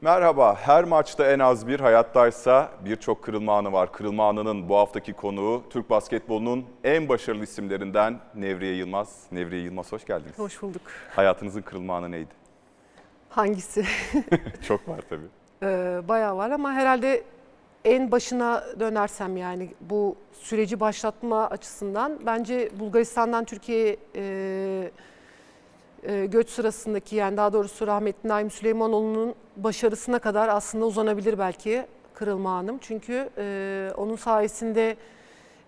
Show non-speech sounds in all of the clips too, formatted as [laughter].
Merhaba, her maçta en az bir, hayattaysa birçok kırılma anı var. Kırılma anının bu haftaki konuğu Türk basketbolunun en başarılı isimlerinden Nevriye Yılmaz. Nevriye Yılmaz hoş geldiniz. Hoş bulduk. Hayatınızın kırılma anı neydi? Hangisi? [laughs] Çok var tabii. Ee, bayağı var ama herhalde en başına dönersem yani bu süreci başlatma açısından bence Bulgaristan'dan Türkiye'ye e, göç sırasındaki yani daha doğrusu rahmetli Naim Süleymanoğlu'nun başarısına kadar aslında uzanabilir belki kırılma anım. Çünkü e, onun sayesinde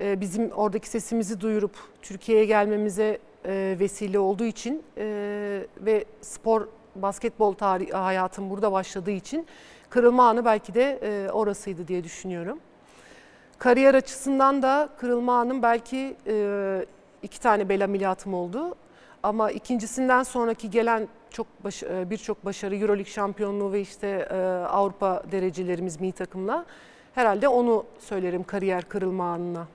e, bizim oradaki sesimizi duyurup Türkiye'ye gelmemize e, vesile olduğu için e, ve spor basketbol tarihi hayatım burada başladığı için kırılma anı belki de e, orasıydı diye düşünüyorum. Kariyer açısından da kırılma anım belki e, iki tane bel ameliyatım oldu. Ama ikincisinden sonraki gelen çok baş- e, birçok başarı, Euroleague şampiyonluğu ve işte e, Avrupa derecelerimiz milli takımla herhalde onu söylerim kariyer kırılma anına.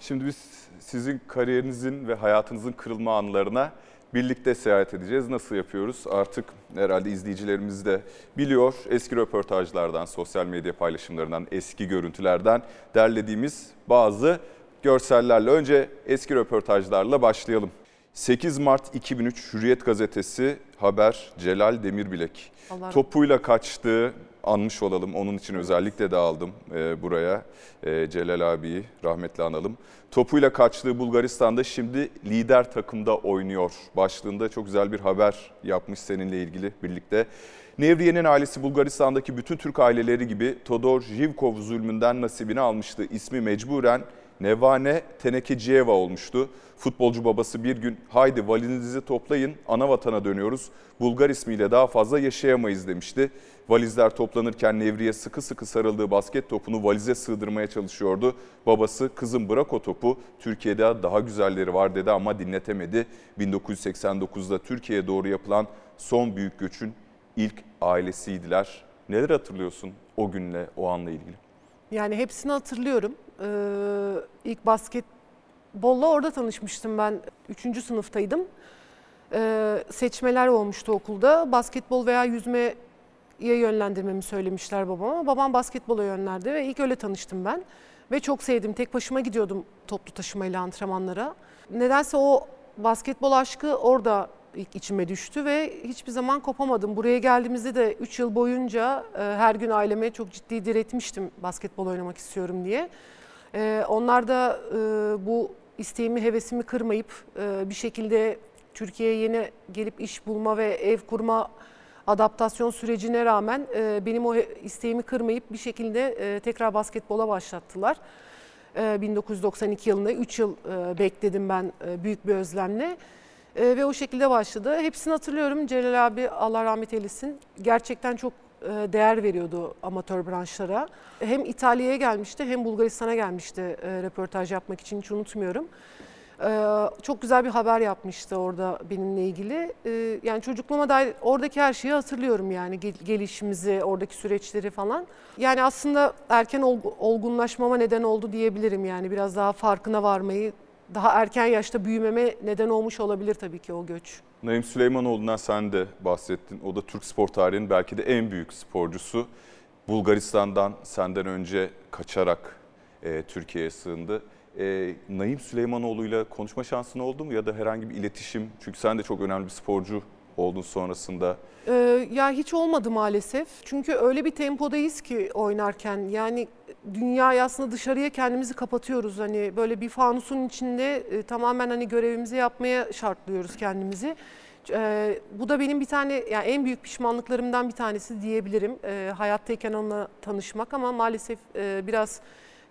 Şimdi biz sizin kariyerinizin ve hayatınızın kırılma anlarına birlikte seyahat edeceğiz. Nasıl yapıyoruz? Artık herhalde izleyicilerimiz de biliyor. Eski röportajlardan, sosyal medya paylaşımlarından, eski görüntülerden derlediğimiz bazı görsellerle. Önce eski röportajlarla başlayalım. 8 Mart 2003 Hürriyet Gazetesi haber Celal Demirbilek. Allah Topuyla kaçtığı anmış olalım. Onun için özellikle de aldım e, buraya e, Celal abiyi rahmetli analım. Topuyla kaçtığı Bulgaristan'da şimdi lider takımda oynuyor. Başlığında çok güzel bir haber yapmış seninle ilgili birlikte. Nevriye'nin ailesi Bulgaristan'daki bütün Türk aileleri gibi Todor Zhivkov zulmünden nasibini almıştı. İsmi mecburen Nevane Tenekeciyeva olmuştu. Futbolcu babası bir gün haydi valizinizi toplayın ana vatana dönüyoruz. Bulgar ismiyle daha fazla yaşayamayız demişti. Valizler toplanırken Nevriye sıkı sıkı sarıldığı basket topunu valize sığdırmaya çalışıyordu. Babası kızım bırak o topu Türkiye'de daha güzelleri var dedi ama dinletemedi. 1989'da Türkiye'ye doğru yapılan son büyük göçün ilk ailesiydiler. Neler hatırlıyorsun o günle o anla ilgili? Yani hepsini hatırlıyorum. Ee, ilk basketbolla orada tanışmıştım ben. Üçüncü sınıftaydım. Ee, seçmeler olmuştu okulda. Basketbol veya yüzmeye yönlendirmemi söylemişler babama. Babam basketbola yönlerdi ve ilk öyle tanıştım ben. Ve çok sevdim. Tek başıma gidiyordum toplu taşımayla antrenmanlara. Nedense o basketbol aşkı orada ilk içime düştü ve hiçbir zaman kopamadım. Buraya geldiğimizde de 3 yıl boyunca e, her gün aileme çok ciddi diretmiştim basketbol oynamak istiyorum diye. E, onlar da e, bu isteğimi, hevesimi kırmayıp e, bir şekilde Türkiye'ye yeni gelip iş bulma ve ev kurma adaptasyon sürecine rağmen e, benim o isteğimi kırmayıp bir şekilde e, tekrar basketbola başlattılar. E, 1992 yılında 3 yıl e, bekledim ben e, büyük bir özlemle. E, ve o şekilde başladı. Hepsini hatırlıyorum. Celal abi Allah rahmet eylesin. Gerçekten çok değer veriyordu amatör branşlara. Hem İtalya'ya gelmişti hem Bulgaristan'a gelmişti e, röportaj yapmak için hiç unutmuyorum. E, çok güzel bir haber yapmıştı orada benimle ilgili. E, yani çocukluğuma dair oradaki her şeyi hatırlıyorum yani gel- gelişimizi, oradaki süreçleri falan. Yani aslında erken olgu- olgunlaşmama neden oldu diyebilirim yani biraz daha farkına varmayı, daha erken yaşta büyümeme neden olmuş olabilir tabii ki o göç. Naim Süleymanoğlu'ndan sen de bahsettin. O da Türk spor tarihinin belki de en büyük sporcusu. Bulgaristan'dan senden önce kaçarak e, Türkiye'ye sığındı. E, Naim Süleymanoğlu'yla konuşma şansın oldu mu ya da herhangi bir iletişim? Çünkü sen de çok önemli bir sporcu oldun sonrasında. Ee, ya hiç olmadı maalesef. Çünkü öyle bir tempodayız ki oynarken. Yani dünyayı aslında dışarıya kendimizi kapatıyoruz. Hani böyle bir fanusun içinde e, tamamen hani görevimizi yapmaya şartlıyoruz kendimizi. Ee, bu da benim bir tane yani en büyük pişmanlıklarımdan bir tanesi diyebilirim. Ee, hayattayken onunla tanışmak ama maalesef e, biraz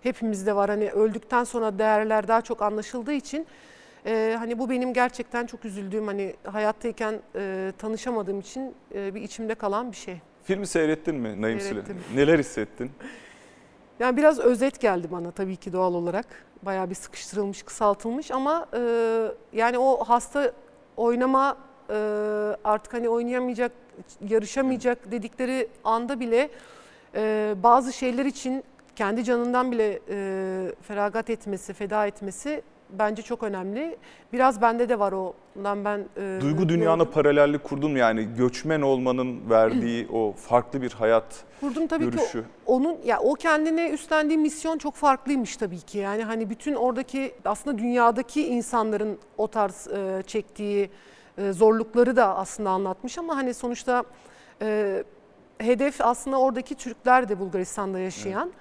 hepimizde var. Hani öldükten sonra değerler daha çok anlaşıldığı için ee, hani bu benim gerçekten çok üzüldüğüm hani hayattayken e, tanışamadığım için e, bir içimde kalan bir şey. Filmi seyrettin mi Naim. Süleymanoğlu? Neler hissettin? Yani biraz özet geldi bana tabii ki doğal olarak. Bayağı bir sıkıştırılmış, kısaltılmış ama e, yani o hasta oynama e, artık hani oynayamayacak, yarışamayacak dedikleri anda bile e, bazı şeyler için kendi canından bile e, feragat etmesi, feda etmesi bence çok önemli. Biraz bende de var o. Ondan ben e, Duygu dünyana paralellik kurdun mu? Yani göçmen olmanın verdiği [clears throat] o farklı bir hayat kurdum tabii ki. görüşü. Onun ya o kendine üstlendiği misyon çok farklıymış tabii ki. Yani hani bütün oradaki aslında dünyadaki insanların o tarz e, çektiği e, zorlukları da aslında anlatmış ama hani sonuçta e, hedef aslında oradaki Türkler de Bulgaristan'da yaşayan.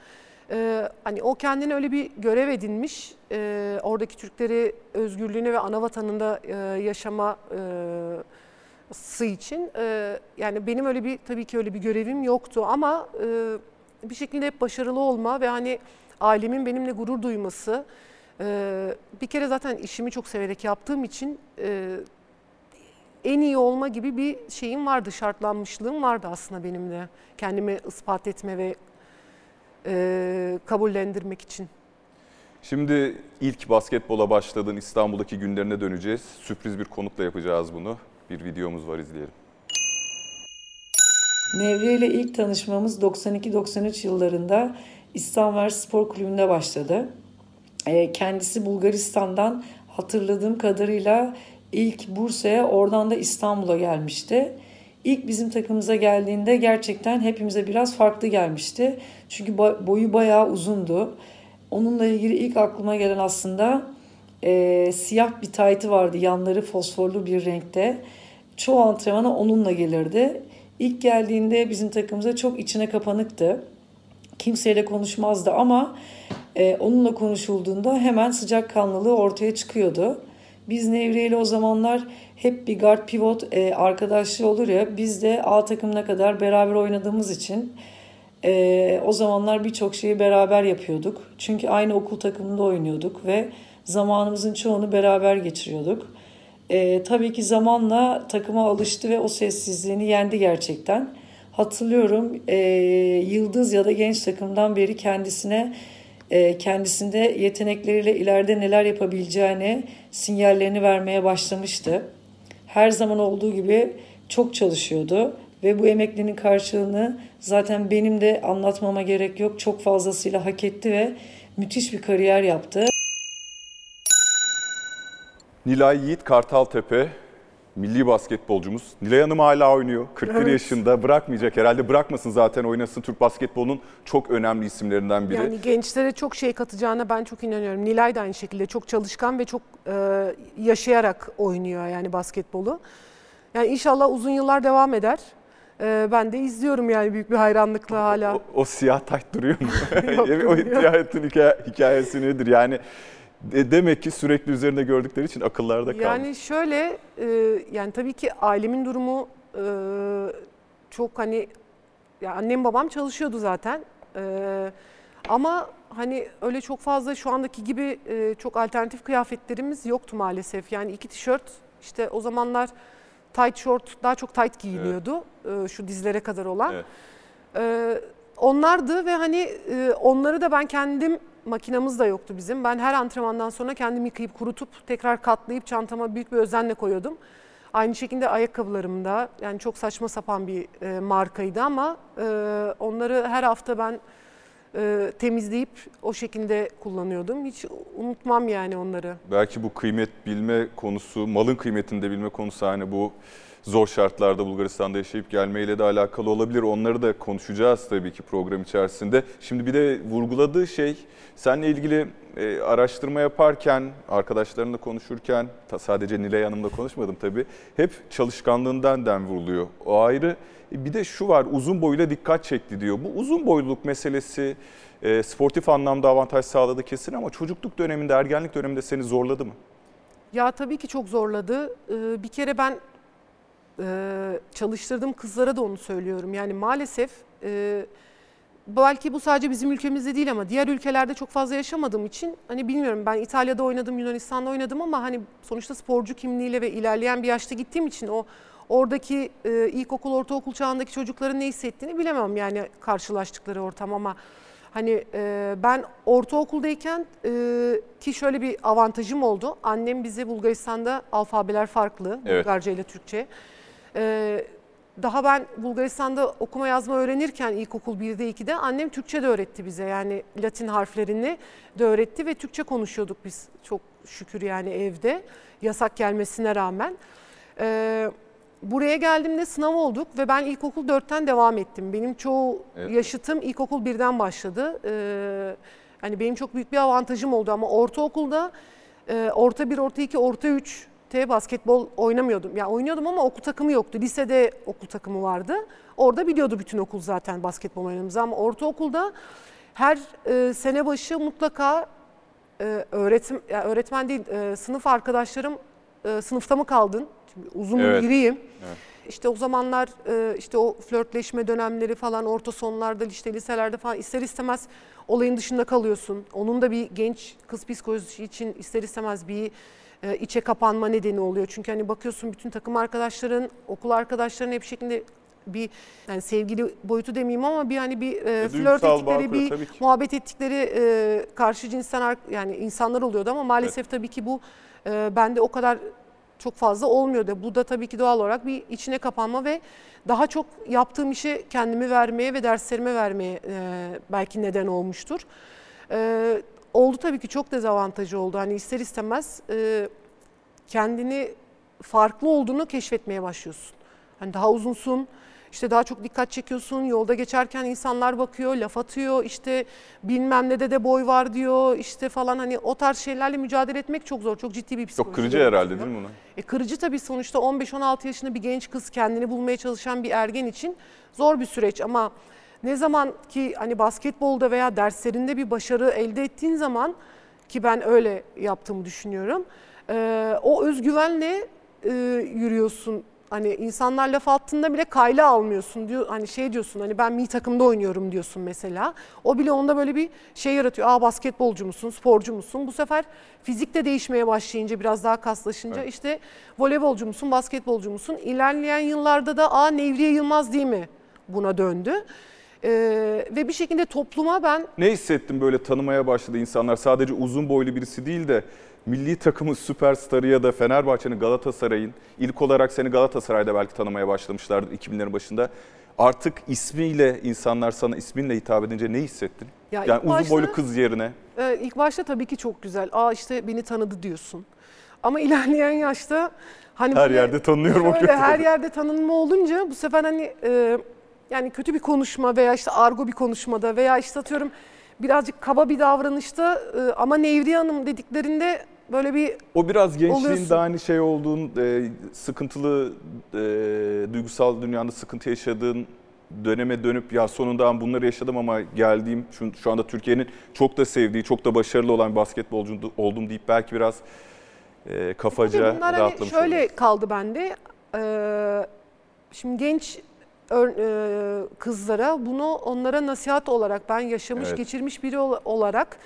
E, hani o kendine öyle bir görev edinmiş. E, oradaki Türkleri özgürlüğüne ve ana vatanında e, yaşama e, sı için e, yani benim öyle bir tabii ki öyle bir görevim yoktu ama e, bir şekilde hep başarılı olma ve hani ailemin benimle gurur duyması e, bir kere zaten işimi çok severek yaptığım için e, en iyi olma gibi bir şeyim vardı şartlanmışlığım vardı aslında benim de kendimi ispat etme ve e, kabullendirmek için. Şimdi ilk basketbola başladığın İstanbul'daki günlerine döneceğiz. Sürpriz bir konukla yapacağız bunu. Bir videomuz var izleyelim. Nevriye ile ilk tanışmamız 92-93 yıllarında İstanbul Spor Kulübü'nde başladı. Kendisi Bulgaristan'dan hatırladığım kadarıyla ilk Bursa'ya oradan da İstanbul'a gelmişti. İlk bizim takımımıza geldiğinde gerçekten hepimize biraz farklı gelmişti. Çünkü boyu bayağı uzundu. Onunla ilgili ilk aklıma gelen aslında e, siyah bir taytı vardı. Yanları fosforlu bir renkte. Çoğu antrenmana onunla gelirdi. İlk geldiğinde bizim takımımıza çok içine kapanıktı. Kimseyle konuşmazdı ama e, onunla konuşulduğunda hemen sıcakkanlılığı ortaya çıkıyordu. Biz Nevriye ile o zamanlar hep bir guard pivot e, arkadaşlığı olur ya biz de A takımına kadar beraber oynadığımız için e, o zamanlar birçok şeyi beraber yapıyorduk. Çünkü aynı okul takımında oynuyorduk ve zamanımızın çoğunu beraber geçiriyorduk. E, tabii ki zamanla takıma alıştı ve o sessizliğini yendi gerçekten. Hatırlıyorum e, Yıldız ya da genç takımdan beri kendisine e, kendisinde yetenekleriyle ileride neler yapabileceğini sinyallerini vermeye başlamıştı. Her zaman olduğu gibi çok çalışıyordu ve bu emeklinin karşılığını zaten benim de anlatmama gerek yok. Çok fazlasıyla hak etti ve müthiş bir kariyer yaptı. Nilay Yiğit Kartaltepe milli basketbolcumuz. Nilay Hanım hala oynuyor. 41 Evet. yaşında bırakmayacak herhalde. Bırakmasın zaten oynasın. Türk basketbolunun çok önemli isimlerinden biri. Yani gençlere çok şey katacağına ben çok inanıyorum. Nilay da aynı şekilde çok çalışkan ve çok e, yaşayarak oynuyor yani basketbolu. Yani inşallah uzun yıllar devam eder. E, ben de izliyorum yani büyük bir hayranlıkla hala. O, o siyah tayt duruyor mu? [laughs] Yok, [laughs] o hikayetin hikaye, hikayesi nedir? Yani de- demek ki sürekli üzerinde gördükleri için akıllarda kalmış. Yani şöyle e, yani tabii ki ailemin durumu e, çok hani ya annem babam çalışıyordu zaten. E, ama hani öyle çok fazla şu andaki gibi e, çok alternatif kıyafetlerimiz yoktu maalesef. Yani iki tişört işte o zamanlar tight short daha çok tight giyiliyordu. E, şu dizlere kadar olan. Evet. Onlardı ve hani e, onları da ben kendim makinamız da yoktu bizim. Ben her antrenmandan sonra kendim yıkayıp kurutup tekrar katlayıp çantama büyük bir özenle koyuyordum. Aynı şekilde ayakkabılarım da yani çok saçma sapan bir e, markaydı ama e, onları her hafta ben e, temizleyip o şekilde kullanıyordum. Hiç unutmam yani onları. Belki bu kıymet bilme konusu, malın kıymetini de bilme konusu hani bu zor şartlarda Bulgaristan'da yaşayıp gelmeyle de alakalı olabilir. Onları da konuşacağız tabii ki program içerisinde. Şimdi bir de vurguladığı şey seninle ilgili e, araştırma yaparken, arkadaşlarınla konuşurken, sadece Nilay Hanım'la konuşmadım tabii. Hep çalışkanlığından den vuruluyor. O ayrı. E, Bir de şu var, uzun boyuyla dikkat çekti diyor. Bu uzun boyluluk meselesi e, sportif anlamda avantaj sağladı kesin ama çocukluk döneminde, ergenlik döneminde seni zorladı mı? Ya tabii ki çok zorladı. Ee, bir kere ben e, çalıştırdığım kızlara da onu söylüyorum. Yani maalesef e, belki bu sadece bizim ülkemizde değil ama diğer ülkelerde çok fazla yaşamadığım için hani bilmiyorum ben İtalya'da oynadım, Yunanistan'da oynadım ama hani sonuçta sporcu kimliğiyle ve ilerleyen bir yaşta gittiğim için o oradaki e, ilkokul, ortaokul çağındaki çocukların ne hissettiğini bilemem yani karşılaştıkları ortam ama Hani e, ben ortaokuldayken e, ki şöyle bir avantajım oldu. Annem bize Bulgaristan'da alfabeler farklı, Evet. Bulgarca ile Türkçe. E, daha ben Bulgaristan'da okuma yazma öğrenirken ilkokul 1'de 2'de annem Türkçe de öğretti bize. Yani Latin harflerini de öğretti ve Türkçe konuşuyorduk biz çok şükür yani evde yasak gelmesine rağmen. Ee, buraya geldiğimde sınav olduk ve ben ilkokul 4'ten devam ettim. Benim çoğu Evet. yaşıtım ilkokul 1'den başladı. Ee, hani benim çok büyük bir avantajım oldu ama ortaokulda e, orta 1, orta 2, orta 3 te basketbol oynamıyordum. Yani oynuyordum ama okul takımı yoktu. Lisede okul takımı vardı. Orada biliyordu bütün okul zaten basketbol oynadığımızı ama ortaokulda her e, sene başı mutlaka e, öğretim ya öğretmen değil e, sınıf arkadaşlarım e, sınıfta mı kaldın? Çünkü uzun Evet. biriyim. Evet. İşte o zamanlar e, işte o flörtleşme dönemleri falan orta sonlarda işte liselerde falan ister istemez olayın dışında kalıyorsun. Onun da bir genç kız psikolojisi için ister istemez bir e, içe kapanma nedeni oluyor. Çünkü hani bakıyorsun bütün takım arkadaşların, okul arkadaşların hep şeklinde bir yani sevgili boyutu demeyeyim ama bir hani bir e, flört duygusal bağ ettikleri kuruyor bir muhabbet ettikleri e, karşı cinsten yani insanlar oluyordu ama maalesef tabii ki bu e, bende o kadar çok fazla olmuyordu. Bu da tabii ki doğal olarak bir içine kapanma ve daha çok yaptığım işi kendimi vermeye ve derslerime vermeye e, belki neden olmuştur. E, oldu tabii ki çok dezavantajı oldu. Hani ister istemez e, kendini farklı olduğunu keşfetmeye başlıyorsun. Hani daha uzunsun, işte daha çok dikkat çekiyorsun. Yolda geçerken insanlar bakıyor, laf atıyor. işte bilmem ne de de boy var diyor. işte falan hani o tarz şeylerle mücadele etmek çok zor. Çok ciddi bir psikoloji. Çok kırıcı herhalde değil mi buna? E kırıcı tabii sonuçta 15-16 yaşında bir genç kız kendini bulmaya çalışan bir ergen için zor bir süreç ama ne zaman ki hani basketbolda veya derslerinde bir başarı elde ettiğin zaman ki ben öyle yaptığımı düşünüyorum. e, o özgüvenle e, yürüyorsun. Hani insanlar laf attığında bile kayla almıyorsun diyor. Hani şey diyorsun hani ben mi takımda oynuyorum diyorsun mesela. O bile onda böyle bir şey yaratıyor. Aa basketbolcu musun, sporcu musun? Bu sefer fizik de değişmeye başlayınca biraz daha kaslaşınca Evet. işte voleybolcu musun, basketbolcu musun? İlerleyen yıllarda da aa Nevriye Yılmaz değil mi buna döndü. Ee, ve bir şekilde topluma ben Ne hissettin böyle tanımaya başladı insanlar? Sadece uzun boylu birisi değil de milli takımın süperstarı ya da Fenerbahçe'nin Galatasaray'ın ilk olarak seni Galatasaray'da belki tanımaya başlamışlardı 2000'lerin başında. Artık ismiyle insanlar sana isminle hitap edince ne hissettin? Ya yani uzun başta- boylu kız yerine. e, ilk başta tabii ki çok güzel. Aa işte beni tanıdı diyorsun. Ama [laughs] ilerleyen yaşta hani Her böyle yerde tanınıyorum o kötü. her yerde tanınma olunca bu sefer hani e, yani kötü bir konuşma veya işte argo bir konuşmada veya işte atıyorum birazcık kaba bir davranışta e, ama Nevriye Hanım dediklerinde böyle bir O biraz gençliğinde Oluyorsun. hani şey olduğun, e, sıkıntılı, e, duygusal dünyanda sıkıntı yaşadığın döneme dönüp ya sonunda ben bunları yaşadım ama geldiğim şu, şu anda Türkiye'nin çok da sevdiği, çok da başarılı olan bir basketbolcu oldum deyip belki biraz e, kafaca Tabii bunlar hani rahatlamış şöyle olabilirsin. kaldı bende. Ee, şimdi genç kızlara bunu onlara nasihat olarak ben yaşamış Evet. geçirmiş biri ol- olarak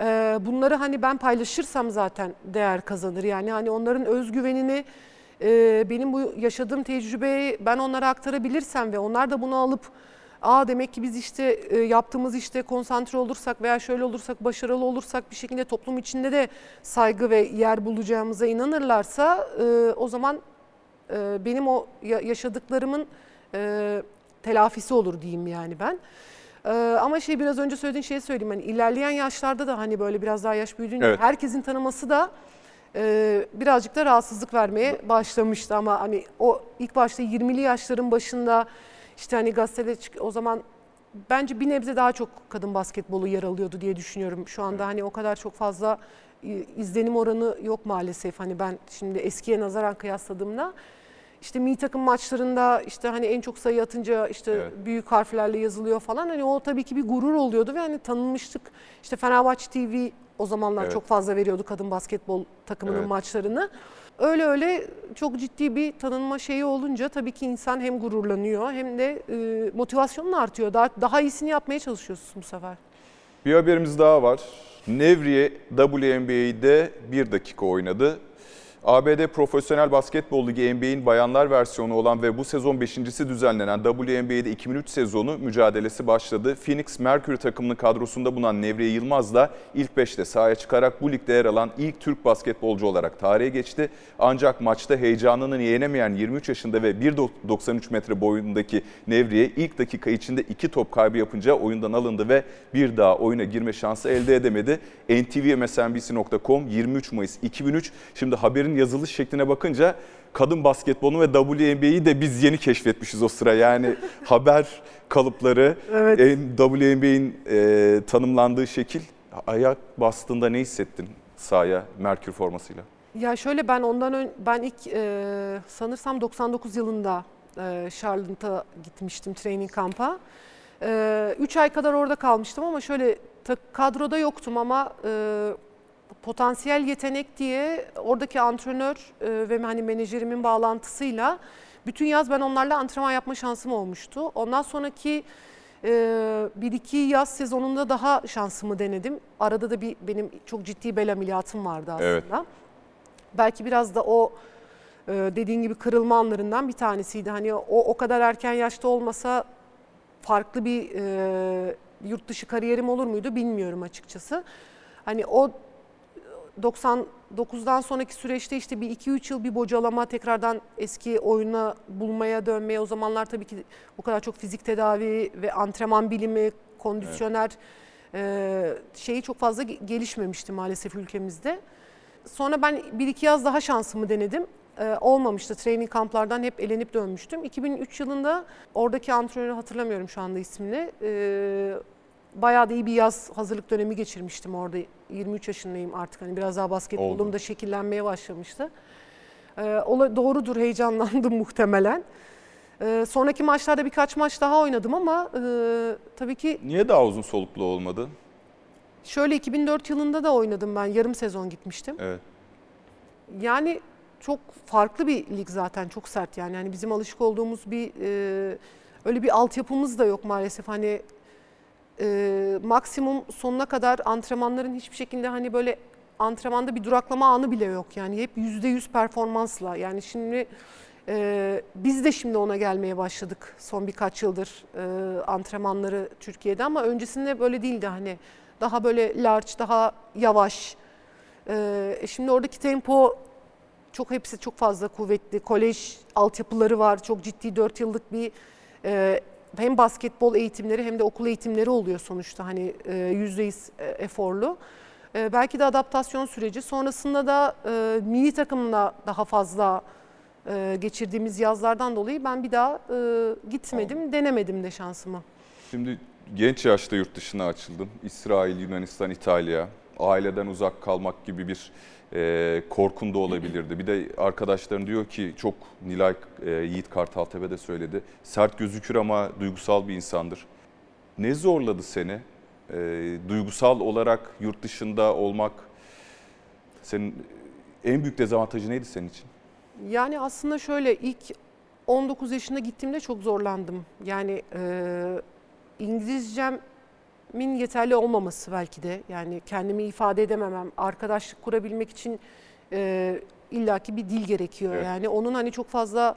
e, bunları hani ben paylaşırsam zaten değer kazanır. Yani hani onların özgüvenini e, benim bu yaşadığım tecrübeyi ben onlara aktarabilirsem ve onlar da bunu alıp Aa demek ki biz işte e, yaptığımız işte konsantre olursak veya şöyle olursak başarılı olursak bir şekilde toplum içinde de saygı ve yer bulacağımıza inanırlarsa e, o zaman e, benim o ya- yaşadıklarımın e, telafisi olur diyeyim yani ben. E, ama şey biraz önce söylediğin şeyi söyleyeyim. Hani ilerleyen yaşlarda da hani böyle biraz daha yaş büyüdüğünce Evet. herkesin tanıması da e, birazcık da rahatsızlık vermeye başlamıştı ama hani o ilk başta 20'li yaşların başında işte hani gazetede çık o zaman bence bir nebze daha çok kadın basketbolu yer alıyordu diye düşünüyorum. Şu anda hani o kadar çok fazla izlenim oranı yok maalesef. Hani ben şimdi eskiye nazaran kıyasladığımda işte milli takım maçlarında işte hani en çok sayı atınca işte Evet. büyük harflerle yazılıyor falan. Hani o tabii ki bir gurur oluyordu ve hani tanınmıştık. İşte Fenerbahçe TV o zamanlar Evet. çok fazla veriyordu kadın basketbol takımının Evet. maçlarını. Öyle öyle çok ciddi bir tanınma şeyi olunca tabii ki insan hem gururlanıyor hem de e, motivasyonun artıyor. Daha daha iyisini yapmaya çalışıyorsun bu sefer. Bir haberimiz daha var. Nevriye WNBA'de bir dakika oynadı. ABD Profesyonel Basketbol Ligi NBA'in bayanlar versiyonu olan ve bu sezon 5.si düzenlenen WNBA'de 2003 sezonu mücadelesi başladı. Phoenix Mercury takımının kadrosunda bulunan Nevriye Yılmaz da ilk 5'te sahaya çıkarak bu ligde yer alan ilk Türk basketbolcu olarak tarihe geçti. Ancak maçta heyecanını yenemeyen 23 yaşında ve 1.93 metre boyundaki Nevriye ilk dakika içinde iki top kaybı yapınca oyundan alındı ve bir daha oyuna girme şansı elde edemedi. NTV .com 23 Mayıs 2003. Şimdi haberin yazılış şekline bakınca kadın basketbolu ve WNBA'yi de biz yeni keşfetmişiz o sıra. Yani [laughs] haber kalıpları, Evet. WNBA'in e, tanımlandığı şekil. Ayak bastığında ne hissettin sahaya Merkür formasıyla? Ya şöyle ben ondan ön, ben ilk e, sanırsam 99 yılında e, Charlotte'a gitmiştim training kampa. 3 ay kadar orada kalmıştım ama şöyle kadroda yoktum ama e, potansiyel yetenek diye oradaki antrenör e, ve hani menajerimin bağlantısıyla bütün yaz ben onlarla antrenman yapma şansım olmuştu. Ondan sonraki e, bir iki yaz sezonunda daha şansımı denedim. Arada da bir benim çok ciddi bel ameliyatım vardı aslında. Evet. Belki biraz da o e, dediğin gibi kırılma anlarından bir tanesiydi. Hani o o kadar erken yaşta olmasa farklı bir e, yurt dışı kariyerim olur muydu bilmiyorum açıkçası. Hani o 99'dan sonraki süreçte işte bir 2-3 yıl bir bocalama tekrardan eski oyuna bulmaya dönmeye o zamanlar tabii ki o kadar çok fizik tedavi ve antrenman bilimi, kondisyoner e, şeyi çok fazla ge- gelişmemişti maalesef ülkemizde. Sonra ben bir iki yaz daha şansımı denedim. Ee, olmamıştı. Training kamplardan hep elenip dönmüştüm. 2003 yılında oradaki antrenörü hatırlamıyorum şu anda ismini. Ee, bayağı da iyi bir yaz hazırlık dönemi geçirmiştim orada. 23 yaşındayım artık. Hani biraz daha basketbolum Oldu. da şekillenmeye başlamıştı. Ee, ola- doğrudur heyecanlandım [laughs] muhtemelen. Ee, sonraki maçlarda birkaç maç daha oynadım ama e, tabii ki Niye daha uzun soluklu olmadı? şöyle 2004 yılında da oynadım ben. Yarım sezon gitmiştim. Evet. Yani çok farklı bir lig zaten çok sert yani. yani bizim alışık olduğumuz bir e, öyle bir altyapımız da yok maalesef. Hani e, maksimum sonuna kadar antrenmanların hiçbir şekilde hani böyle antrenmanda bir duraklama anı bile yok. Yani hep yüzde yüz performansla. Yani şimdi e, biz de şimdi ona gelmeye başladık son birkaç yıldır e, antrenmanları Türkiye'de ama öncesinde böyle değildi hani daha böyle large, daha yavaş. E, şimdi oradaki tempo çok hepsi çok fazla kuvvetli. Kolej altyapıları var. Çok ciddi 4 yıllık bir e, hem basketbol eğitimleri hem de okul eğitimleri oluyor sonuçta. Hani e, yüzde yüz e, eforlu. E, belki de adaptasyon süreci. Sonrasında da e, mini takımla daha fazla e, geçirdiğimiz yazlardan dolayı ben bir daha e, gitmedim, denemedim de şansımı. Şimdi genç yaşta yurt dışına açıldın. İsrail, Yunanistan, İtalya. Aileden uzak kalmak gibi bir e, korkun da olabilirdi. Bir de arkadaşların diyor ki çok Nilay e, Yiğit Kartaltepe de söyledi. Sert gözükür ama duygusal bir insandır. Ne zorladı seni? E, duygusal olarak yurt dışında olmak senin en büyük dezavantajı neydi senin için? Yani aslında şöyle ilk 19 yaşında gittiğimde çok zorlandım. Yani e, İngilizcemin yeterli olmaması belki de. Yani kendimi ifade edememem, arkadaşlık kurabilmek için e, illaki bir dil gerekiyor. Evet. Yani onun hani çok fazla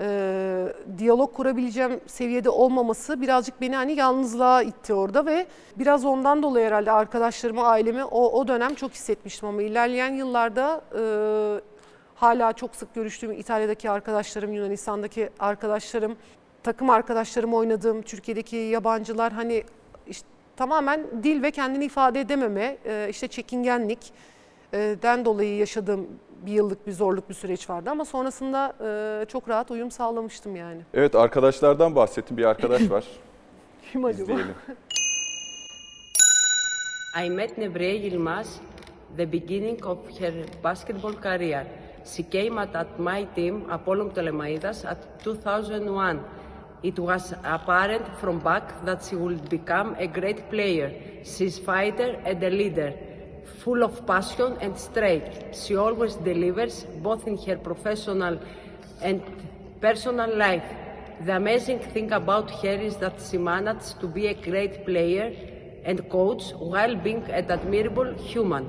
e, diyalog kurabileceğim seviyede olmaması birazcık beni hani yalnızlığa itti orada ve biraz ondan dolayı herhalde arkadaşlarımı, ailemi o, o dönem çok hissetmiştim ama ilerleyen yıllarda e, hala çok sık görüştüğüm İtalya'daki arkadaşlarım, Yunanistan'daki arkadaşlarım, takım arkadaşlarım oynadığım Türkiye'deki yabancılar hani işte tamamen dil ve kendini ifade edememe, e, işte çekingenlik e, den dolayı yaşadığım bir yıllık bir zorluk bir süreç vardı ama sonrasında e, çok rahat uyum sağlamıştım yani. Evet arkadaşlardan bahsettim. Bir arkadaş var. [laughs] Kim acaba? İzleyelim. I met Nevriye Yilmaz the beginning of her basketball career. She came at, at my team, Apollon Ptolemaidas, at 2001. It was apparent from back that she would become a great player. She's fighter and a leader, full of passion and strength. She always delivers, both in her professional and personal life. The amazing thing about her is that she managed to be a great player and coach while being an admirable human.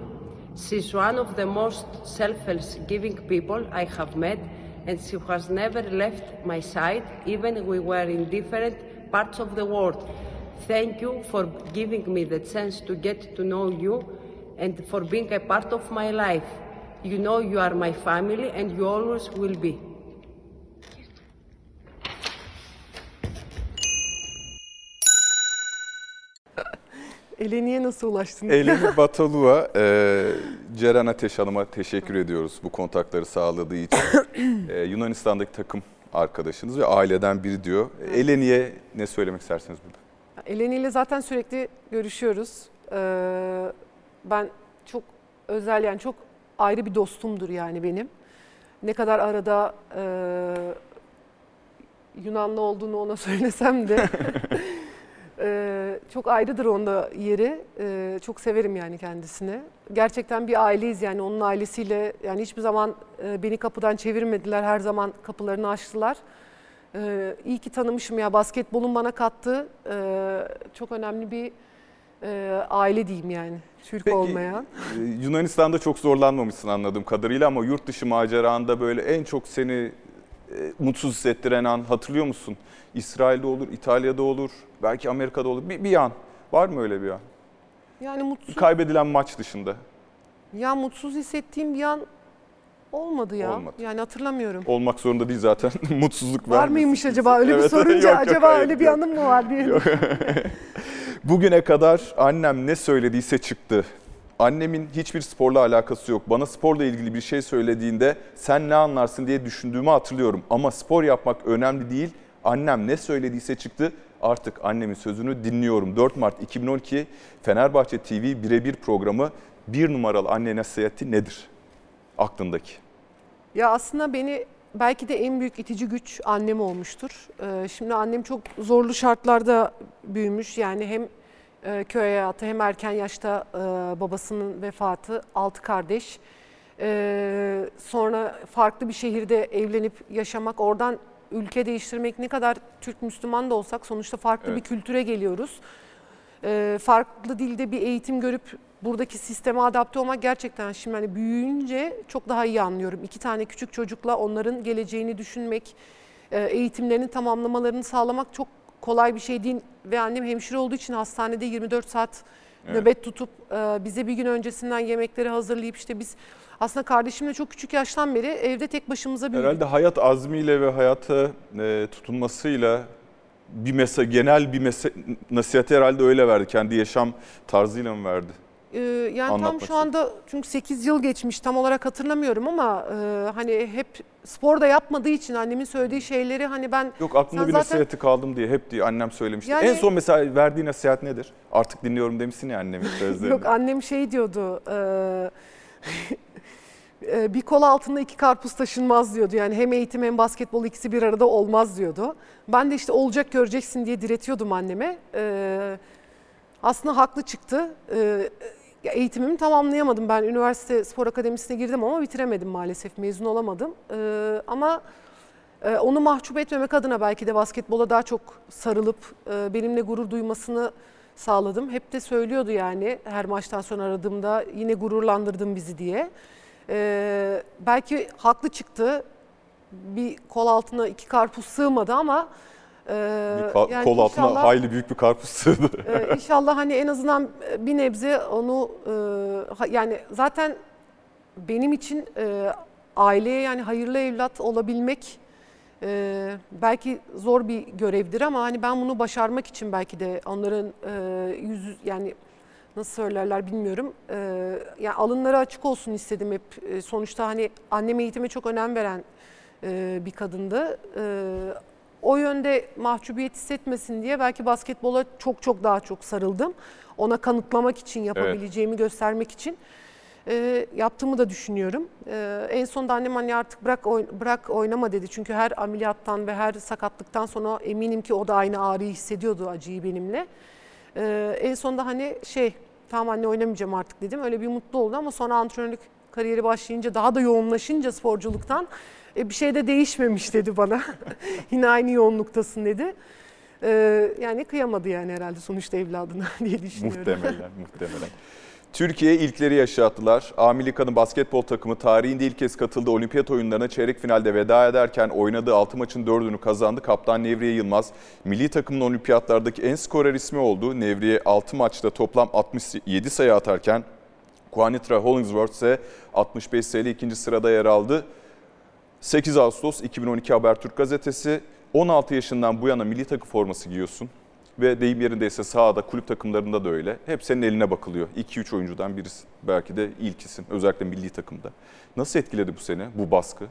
She's one of the most selfless giving people I have met, and she has never left my side, even we were in different parts of the world. Thank you for giving me the chance to get to know you and for being a part of my life. You know you are my family and you always will be. Eleni'ye nasıl ulaştın? Eleni [laughs] Batalua, e, Ceren Ateş Hanım'a teşekkür ediyoruz bu kontakları sağladığı için. [clears throat] E, Yunanistan'daki takım arkadaşınız ve aileden biri diyor. Eleni'ye ne söylemek istersiniz burada? Eleni ile zaten sürekli görüşüyoruz. Ee, ben çok özel yani çok ayrı bir dostumdur yani benim. Ne kadar arada e, Yunanlı olduğunu ona [laughs] söylesem de [laughs] e, çok ayrıdır onda yeri. E, çok severim yani kendisini. Gerçekten bir aileyiz yani onun ailesiyle yani hiçbir zaman e, beni kapıdan çevirmediler. Her zaman kapılarını açtılar. Ee, iyi ki tanımışım ya basketbolun bana kattığı e, çok önemli bir e, aile diyeyim yani Türk Peki, olmayan. e, Yunanistan'da çok zorlanmamışsın anladığım kadarıyla ama yurt dışı maceranda böyle en çok seni mutsuz hissettiren an hatırlıyor musun? İsrail'de olur, İtalya'da olur, belki Amerika'da olur. Bir, bir an. Var mı öyle bir an? Yani mutsuz, Kaybedilen maç dışında. ya mutsuz hissettiğim bir an olmadı ya. Olmadı. Yani hatırlamıyorum. Olmak zorunda değil zaten. [laughs] Mutsuzluk Var vermesin. mıymış acaba öyle bir Evet, sorunca yok, yok, acaba hayır, öyle bir yok. anım mı var diye. [laughs] Bugüne kadar annem ne söylediyse çıktı. Annemin hiçbir sporla alakası yok. Bana sporla ilgili bir şey söylediğinde sen ne anlarsın diye düşündüğümü hatırlıyorum. Ama spor yapmak önemli değil. Annem ne söylediyse çıktı. Artık annemin sözünü dinliyorum. 4 Mart 2012 Fenerbahçe TV birebir programı bir numaralı anne nasihati nedir? Aklındaki. Ya aslında beni belki de en büyük itici güç annem olmuştur. Ee, Şimdi annem çok zorlu şartlarda büyümüş. Yani hem e, köy hayatı hem erken yaşta e, babasının vefatı, altı kardeş. Ee, Sonra farklı bir şehirde evlenip yaşamak, oradan ülke değiştirmek ne kadar Türk Müslüman da olsak sonuçta farklı Evet. bir kültüre geliyoruz. Ee, farklı dilde bir eğitim görüp buradaki sisteme adapte olmak gerçekten şimdi hani büyüyünce çok daha iyi anlıyorum. İki tane küçük çocukla onların geleceğini düşünmek, e, eğitimlerini tamamlamalarını sağlamak çok kolay bir şey değil. Ve annem hemşire olduğu için hastanede 24 saat Evet. nöbet tutup e, bize bir gün öncesinden yemekleri hazırlayıp işte biz aslında kardeşimle çok küçük yaştan beri evde tek başımıza büyüdük. Herhalde hayat azmiyle ve hayata e, tutunmasıyla bir mesaj, genel bir mesaj, nasihati herhalde öyle verdi. Kendi yaşam tarzıyla mı verdi? Ee, yani tam Anlatmak şu anda çünkü 8 yıl geçmiş tam olarak hatırlamıyorum ama e, hani hep spor da yapmadığı için annemin söylediği şeyleri hani ben Yok aklımda bir zaten- nasihati kaldım diye hep diye annem söylemişti. Yani- En son mesela verdiği nasihat nedir? Artık dinliyorum demişsin ya annemin sözlerini. yok annem şey diyordu e, [laughs] e, bir kol altında iki karpuz taşınmaz diyordu. Yani hem eğitim hem basketbol ikisi bir arada olmaz diyordu. Ben de işte olacak göreceksin diye diretiyordum anneme. E, aslında haklı çıktı. E, eğitimimi tamamlayamadım. Ben üniversite spor akademisine girdim ama bitiremedim maalesef. Mezun olamadım. E, ama e, onu mahcup etmemek adına belki de basketbola daha çok sarılıp e, benimle gurur duymasını sağladım. Hep de söylüyordu yani her maçtan sonra aradığımda yine gururlandırdın bizi diye. E, belki haklı çıktı. Bir kol altına iki karpuz sığmadı ama e, bir yani kol altına inşallah- hayli büyük bir karpuz [laughs] sığdı. ee, inşallah hani en azından bir nebze onu e, yani zaten benim için e, aileye yani hayırlı evlat olabilmek e, belki zor bir görevdir ama hani ben bunu başarmak için belki de onların e, yüz yani nasıl söylerler bilmiyorum. E, yani alınları açık olsun istedim hep. E, sonuçta hani annem eğitime çok önem veren e, bir kadındı. E, o yönde mahcubiyet hissetmesin diye belki basketbola çok çok daha çok sarıldım. Ona kanıtlamak için, yapabileceğimi göstermek için e, yaptığımı da düşünüyorum. E, en sonunda annem anne artık bırak oyn- bırak oynama dedi. Çünkü her ameliyattan ve her sakatlıktan sonra eminim ki o da aynı ağrıyı hissediyordu acıyı benimle. E, en sonunda hani şey tamam anne oynamayacağım artık dedim. Öyle bir mutlu oldu ama sonra antrenörlük kariyeri başlayınca daha da yoğunlaşınca sporculuktan e, bir şey de değişmemiş dedi bana. [laughs] Yine aynı yoğunluktasın dedi. E, yani kıyamadı yani herhalde sonuçta evladına [laughs] diye düşünüyorum. muhtemelen, muhtemelen. Türkiye ilkleri yaşattılar. A Milli Kadın Basketbol takımı tarihinde ilk kez katıldığı olimpiyat oyunlarına çeyrek finalde veda ederken oynadığı 6 maçın 4'ünü kazandı. Kaptan Nevriye Yılmaz milli takımın olimpiyatlardaki en skorer ismi oldu. Nevriye 6 maçta toplam 67 sayı atarken Juanitra Hollingsworth ise 65 sayıyla ikinci sırada yer aldı. 8 Ağustos 2012 Habertürk gazetesi 16 yaşından bu yana milli takım forması giyiyorsun ve deyim yerindeyse sahada kulüp takımlarında da öyle. Hep senin eline bakılıyor. 2-3 oyuncudan birisi. Belki de ilkisin. Özellikle milli takımda. Nasıl etkiledi bu seni bu baskı?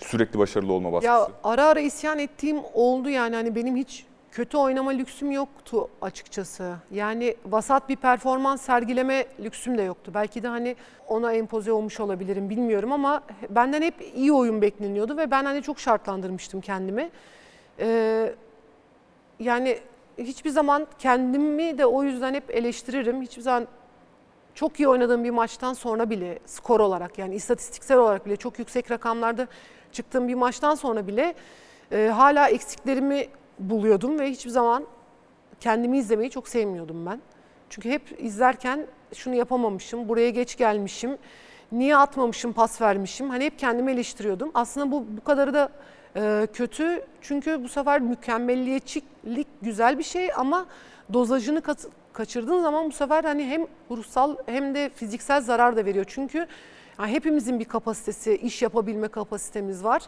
Sürekli başarılı olma baskısı. Ya ara ara isyan ettiğim oldu yani hani benim hiç kötü oynama lüksüm yoktu açıkçası. Yani vasat bir performans sergileme lüksüm de yoktu. Belki de hani ona empoze olmuş olabilirim bilmiyorum ama benden hep iyi oyun bekleniyordu ve ben hani çok şartlandırmıştım kendimi. Ee, yani hiçbir zaman kendimi de o yüzden hep eleştiririm. Hiçbir zaman çok iyi oynadığım bir maçtan sonra bile skor olarak yani istatistiksel olarak bile çok yüksek rakamlarda çıktığım bir maçtan sonra bile e, hala eksiklerimi buluyordum ve hiçbir zaman kendimi izlemeyi çok sevmiyordum ben. Çünkü hep izlerken şunu yapamamışım, buraya geç gelmişim, niye atmamışım, pas vermişim. Hani hep kendimi eleştiriyordum. Aslında bu bu kadarı da e, kötü çünkü bu sefer mükemmelliyetçilik güzel bir şey ama dozajını kaçırdığın zaman bu sefer hani hem ruhsal hem de fiziksel zarar da veriyor. Çünkü yani hepimizin bir kapasitesi, iş yapabilme kapasitemiz var.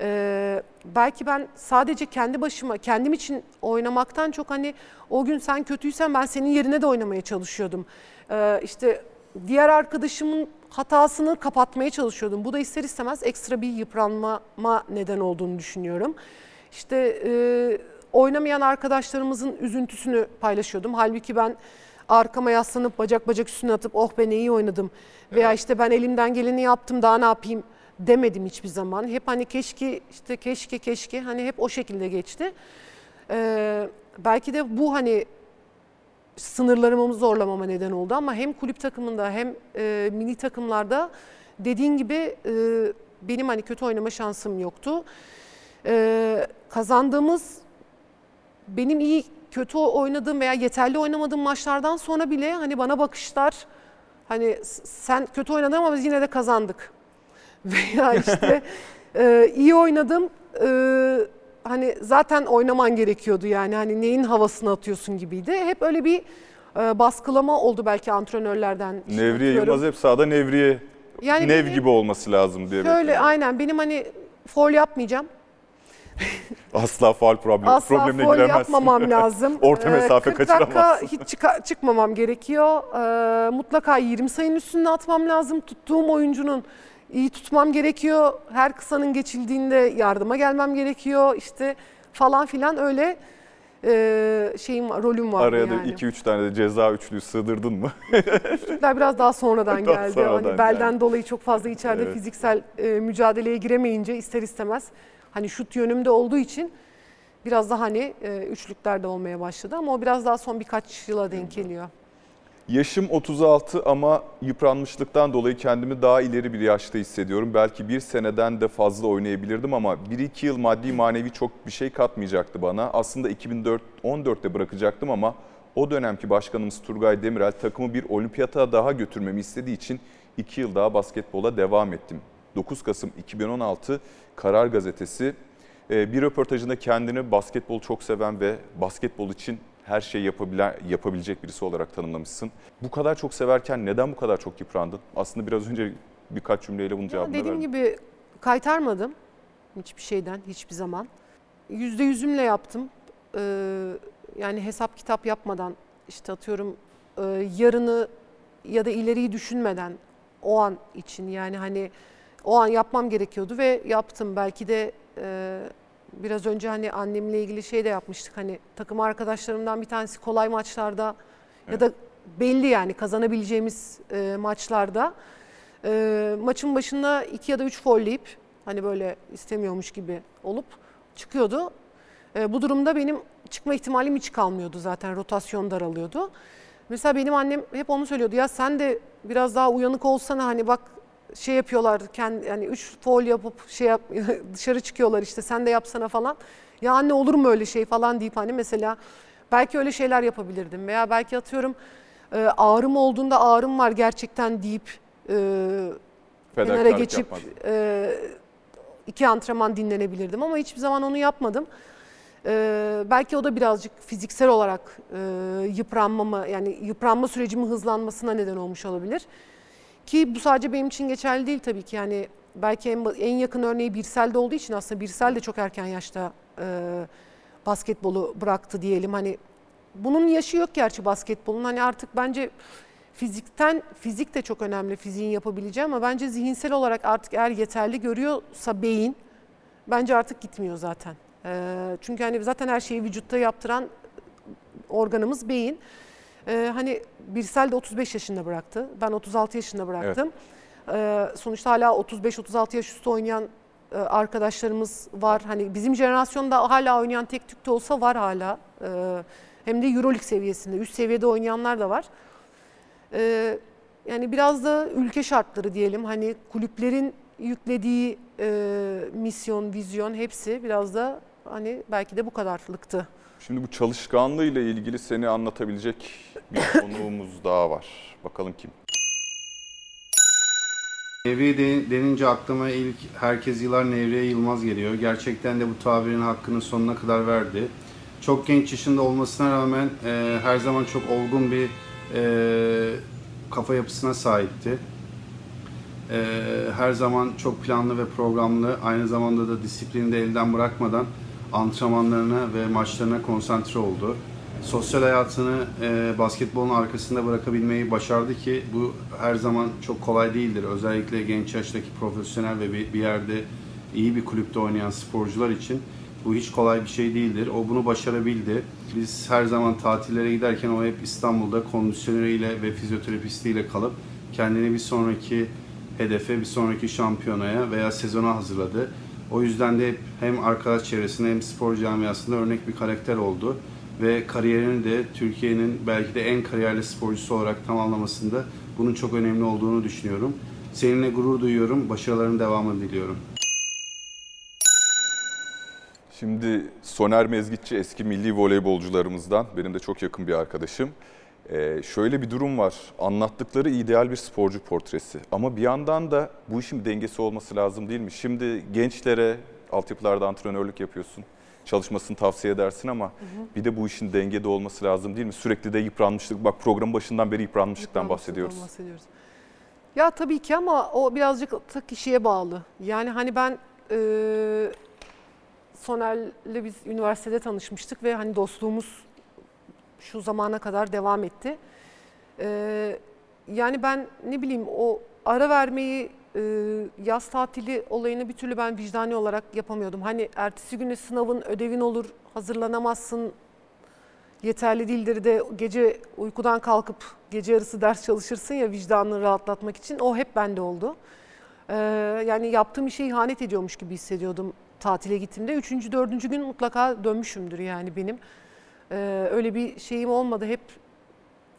Ee, belki ben sadece kendi başıma, kendim için oynamaktan çok hani o gün sen kötüysen ben senin yerine de oynamaya çalışıyordum. Ee, işte diğer arkadaşımın hatasını kapatmaya çalışıyordum. Bu da ister istemez ekstra bir yıpranmama neden olduğunu düşünüyorum. İşte e, oynamayan arkadaşlarımızın üzüntüsünü paylaşıyordum. Halbuki ben arkama yaslanıp bacak bacak üstüne atıp oh ben iyi oynadım. Veya işte ben elimden geleni yaptım daha ne yapayım demedim hiçbir zaman. Hep hani keşke işte keşke keşke hani hep o şekilde geçti. Ee, belki de bu hani sınırlarımı zorlamama neden oldu ama hem kulüp takımında hem e, milli takımlarda dediğin gibi e, benim hani kötü oynama şansım yoktu. E, kazandığımız benim iyi kötü oynadığım veya yeterli oynamadığım maçlardan sonra bile hani bana bakışlar hani sen kötü oynadın ama biz yine de kazandık. [laughs] Veya işte e, iyi oynadım e, hani zaten oynaman gerekiyordu yani hani neyin havasını atıyorsun gibiydi. Hep öyle bir e, baskılama oldu belki antrenörlerden. Nevriye. Yılmaz hep sahada Nevriye Yani Nev benim- gibi olması lazım diye Şöyle bekliyorum. aynen benim hani foul yapmayacağım. [laughs] Asla faal problem, Asla problemine foul giremezsin. yapmamam [laughs] lazım. Orta Ee, mesafe 40 dakika hiç çıka- çıkmamam gerekiyor. Ee, mutlaka 20 sayının üstünde atmam lazım. Tuttuğum oyuncunun iyi tutmam gerekiyor. Her kısanın geçildiğinde yardıma gelmem gerekiyor. İşte falan filan öyle e, şeyim rolüm var Araya da yani. 2-3 tane de ceza üçlüyü sığdırdın mı? Üçlükler biraz daha sonradan Daha geldi. sonradan hani belden geldi. dolayı çok fazla içeride Evet. fiziksel e, mücadeleye giremeyince ister istemez hani şut yönümde olduğu için biraz daha hani e, üçlüklerde olmaya başladı ama o biraz daha son birkaç yıla denk geliyor. Yaşım 36 ama yıpranmışlıktan dolayı kendimi daha ileri bir yaşta hissediyorum. Belki bir seneden de fazla oynayabilirdim ama 1-2 yıl maddi manevi çok bir şey katmayacaktı bana. Aslında 2014'te bırakacaktım ama o dönemki başkanımız Turgay Demirel takımı bir olimpiyata daha götürmemi istediği için 2 yıl daha basketbola devam ettim. 9 Kasım 2016 Karar Gazetesi e, bir röportajında kendini basketbol çok seven ve basketbol için her şeyi yapabilen, yapabilecek birisi olarak tanımlamışsın. Bu kadar çok severken neden bu kadar çok yıprandın? Aslında biraz önce birkaç cümleyle bunun cevabını dediğim verdin. gibi kaytarmadım hiçbir şeyden hiçbir zaman. Yüzde yüzümle yaptım. Ee, yani hesap kitap yapmadan işte atıyorum e, yarını ya da ileriyi düşünmeden o an için yani hani o an yapmam gerekiyordu ve yaptım. Belki de e, biraz önce hani annemle ilgili şey de yapmıştık. Hani takım arkadaşlarımdan bir tanesi kolay maçlarda ya da belli yani kazanabileceğimiz e, maçlarda e, maçın başında iki ya da üç folleyip hani böyle istemiyormuş gibi olup çıkıyordu. E, bu durumda benim çıkma ihtimalim hiç kalmıyordu zaten rotasyon daralıyordu. Mesela benim annem hep onu söylüyordu ya sen de biraz daha uyanık olsana hani bak şey yapıyorlar kendi yani üç foul yapıp şey yap, [laughs] dışarı çıkıyorlar işte sen de yapsana falan. Ya anne olur mu öyle şey falan deyip hani mesela belki öyle şeyler yapabilirdim veya belki atıyorum e, ağrım olduğunda ağrım var gerçekten deyip e, kenara geçip e, iki antrenman dinlenebilirdim ama hiçbir zaman onu yapmadım. E, belki o da birazcık fiziksel olarak e, yıpranmama yani yıpranma sürecimin hızlanmasına neden olmuş olabilir. Ki bu sadece benim için geçerli değil tabii ki yani belki en, en yakın örneği Birsel'de olduğu için aslında Birsel de çok erken yaşta e, basketbolu bıraktı diyelim. Hani bunun yaşı yok gerçi basketbolun. Hani artık bence fizikten fizik de çok önemli fiziğin yapabileceği ama bence zihinsel olarak artık eğer yeterli görüyorsa beyin bence artık gitmiyor zaten. Ee, çünkü hani zaten her şeyi vücutta yaptıran organımız beyin. Ee, hani Birsel de 35 yaşında bıraktı. Ben 36 yaşında bıraktım. Ee, sonuçta hala 35-36 yaş üstü oynayan e, arkadaşlarımız var. Hani bizim jenerasyonda hala oynayan tek tük de olsa var hala. Ee, hem de Euroleague seviyesinde, üst seviyede oynayanlar da var. Ee, yani biraz da ülke şartları diyelim. Hani kulüplerin yüklediği e, misyon, vizyon hepsi biraz da hani belki de bu kadarlıktı. Şimdi bu çalışkanlığıyla ilgili seni anlatabilecek bir [laughs] konuğumuz daha var. Bakalım kim? Nevriye de- denince aklıma ilk herkes yılar Nevriye Yılmaz geliyor. Gerçekten de bu tabirin hakkını sonuna kadar verdi. Çok genç yaşında olmasına rağmen e, her zaman çok olgun bir e, kafa yapısına sahipti. E, her zaman çok planlı ve programlı, aynı zamanda da disiplini de elden bırakmadan antrenmanlarına ve maçlarına konsantre oldu. Sosyal hayatını e, basketbolun arkasında bırakabilmeyi başardı ki bu her zaman çok kolay değildir. Özellikle genç yaştaki profesyonel ve bir, bir yerde iyi bir kulüpte oynayan sporcular için bu hiç kolay bir şey değildir. O bunu başarabildi. Biz her zaman tatillere giderken o hep İstanbul'da kondisyoneriyle ve fizyoterapistiyle kalıp kendini bir sonraki hedefe, bir sonraki şampiyonaya veya sezona hazırladı. O yüzden de hep hem arkadaş çevresinde hem spor camiasında örnek bir karakter oldu. Ve kariyerini de Türkiye'nin belki de en kariyerli sporcusu olarak tamamlamasında bunun çok önemli olduğunu düşünüyorum. Seninle gurur duyuyorum, başarıların devamını diliyorum. Şimdi Soner Mezgitçi eski milli voleybolcularımızdan, benim de çok yakın bir arkadaşım. Ee, şöyle bir durum var, anlattıkları ideal bir sporcu portresi. Ama bir yandan da bu işin dengesi olması lazım değil mi? Şimdi gençlere altyapılarda antrenörlük yapıyorsun, çalışmasını tavsiye edersin ama bir de bu işin dengede olması lazım değil mi? Sürekli de yıpranmışlık, bak programın başından beri yıpranmışlıktan Yıpranmışlıktan bahsediyoruz. bahsediyoruz. Ya tabii ki ama o birazcık da kişiye bağlı. Yani hani ben e, Soner'le biz üniversitede tanışmıştık ve hani dostluğumuz şu zamana kadar devam etti. E, yani ben ne bileyim o ara vermeyi e, yaz tatili olayını bir türlü ben vicdani olarak yapamıyordum. Hani ertesi güne sınavın, ödevin olur, hazırlanamazsın, yeterli değildir de gece uykudan kalkıp gece yarısı ders çalışırsın ya vicdanını rahatlatmak için o hep bende oldu. Ee, yani yaptığım işe ihanet ediyormuş gibi hissediyordum tatile gittiğimde. Üçüncü, dördüncü gün mutlaka dönmüşümdür yani benim. Ee, öyle bir şeyim olmadı hep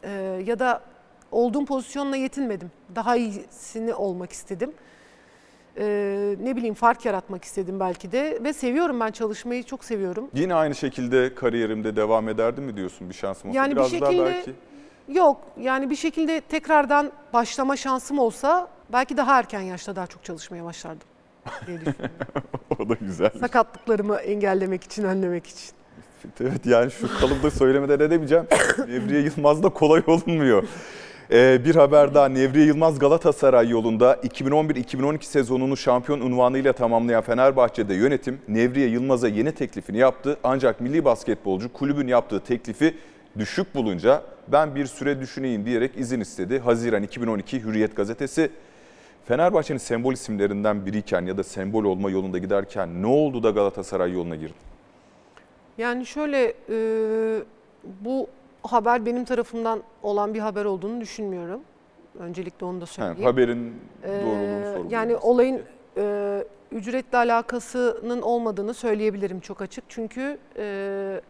e, ya da olduğum pozisyonla yetinmedim. Daha iyisini olmak istedim. Ee, ne bileyim fark yaratmak istedim belki de ve seviyorum ben çalışmayı çok seviyorum. Yine aynı şekilde kariyerimde devam ederdim mi diyorsun bir şansım olsa? Yani bir Biraz daha şekilde- belki. Yok yani bir şekilde tekrardan başlama şansım olsa belki daha erken yaşta daha çok çalışmaya başlardım diye düşünüyorum. [laughs] o da güzel. Sakatlıklarımı engellemek için, önlemek için. Evet yani şu kalıpta söylemeden edemeyeceğim. [coughs] Nevriye Yılmaz da kolay olunmuyor. Ee, bir haber daha Nevriye Yılmaz Galatasaray yolunda 2011-2012 sezonunu şampiyon unvanıyla tamamlayan Fenerbahçe'de yönetim Nevriye Yılmaz'a yeni teklifini yaptı. Ancak milli basketbolcu kulübün yaptığı teklifi düşük bulunca ben bir süre düşüneyim diyerek izin istedi. Haziran 2012 Hürriyet gazetesi Fenerbahçe'nin sembol isimlerinden biriyken ya da sembol olma yolunda giderken ne oldu da Galatasaray yoluna girdi? Yani şöyle e, bu haber benim tarafımdan olan bir haber olduğunu düşünmüyorum. Öncelikle onu da Ha, söyleyeyim. haberin Ee, doğruluğunu sorguluyoruz. Yani olayın e, ücretle alakasının olmadığını söyleyebilirim çok açık. Çünkü e,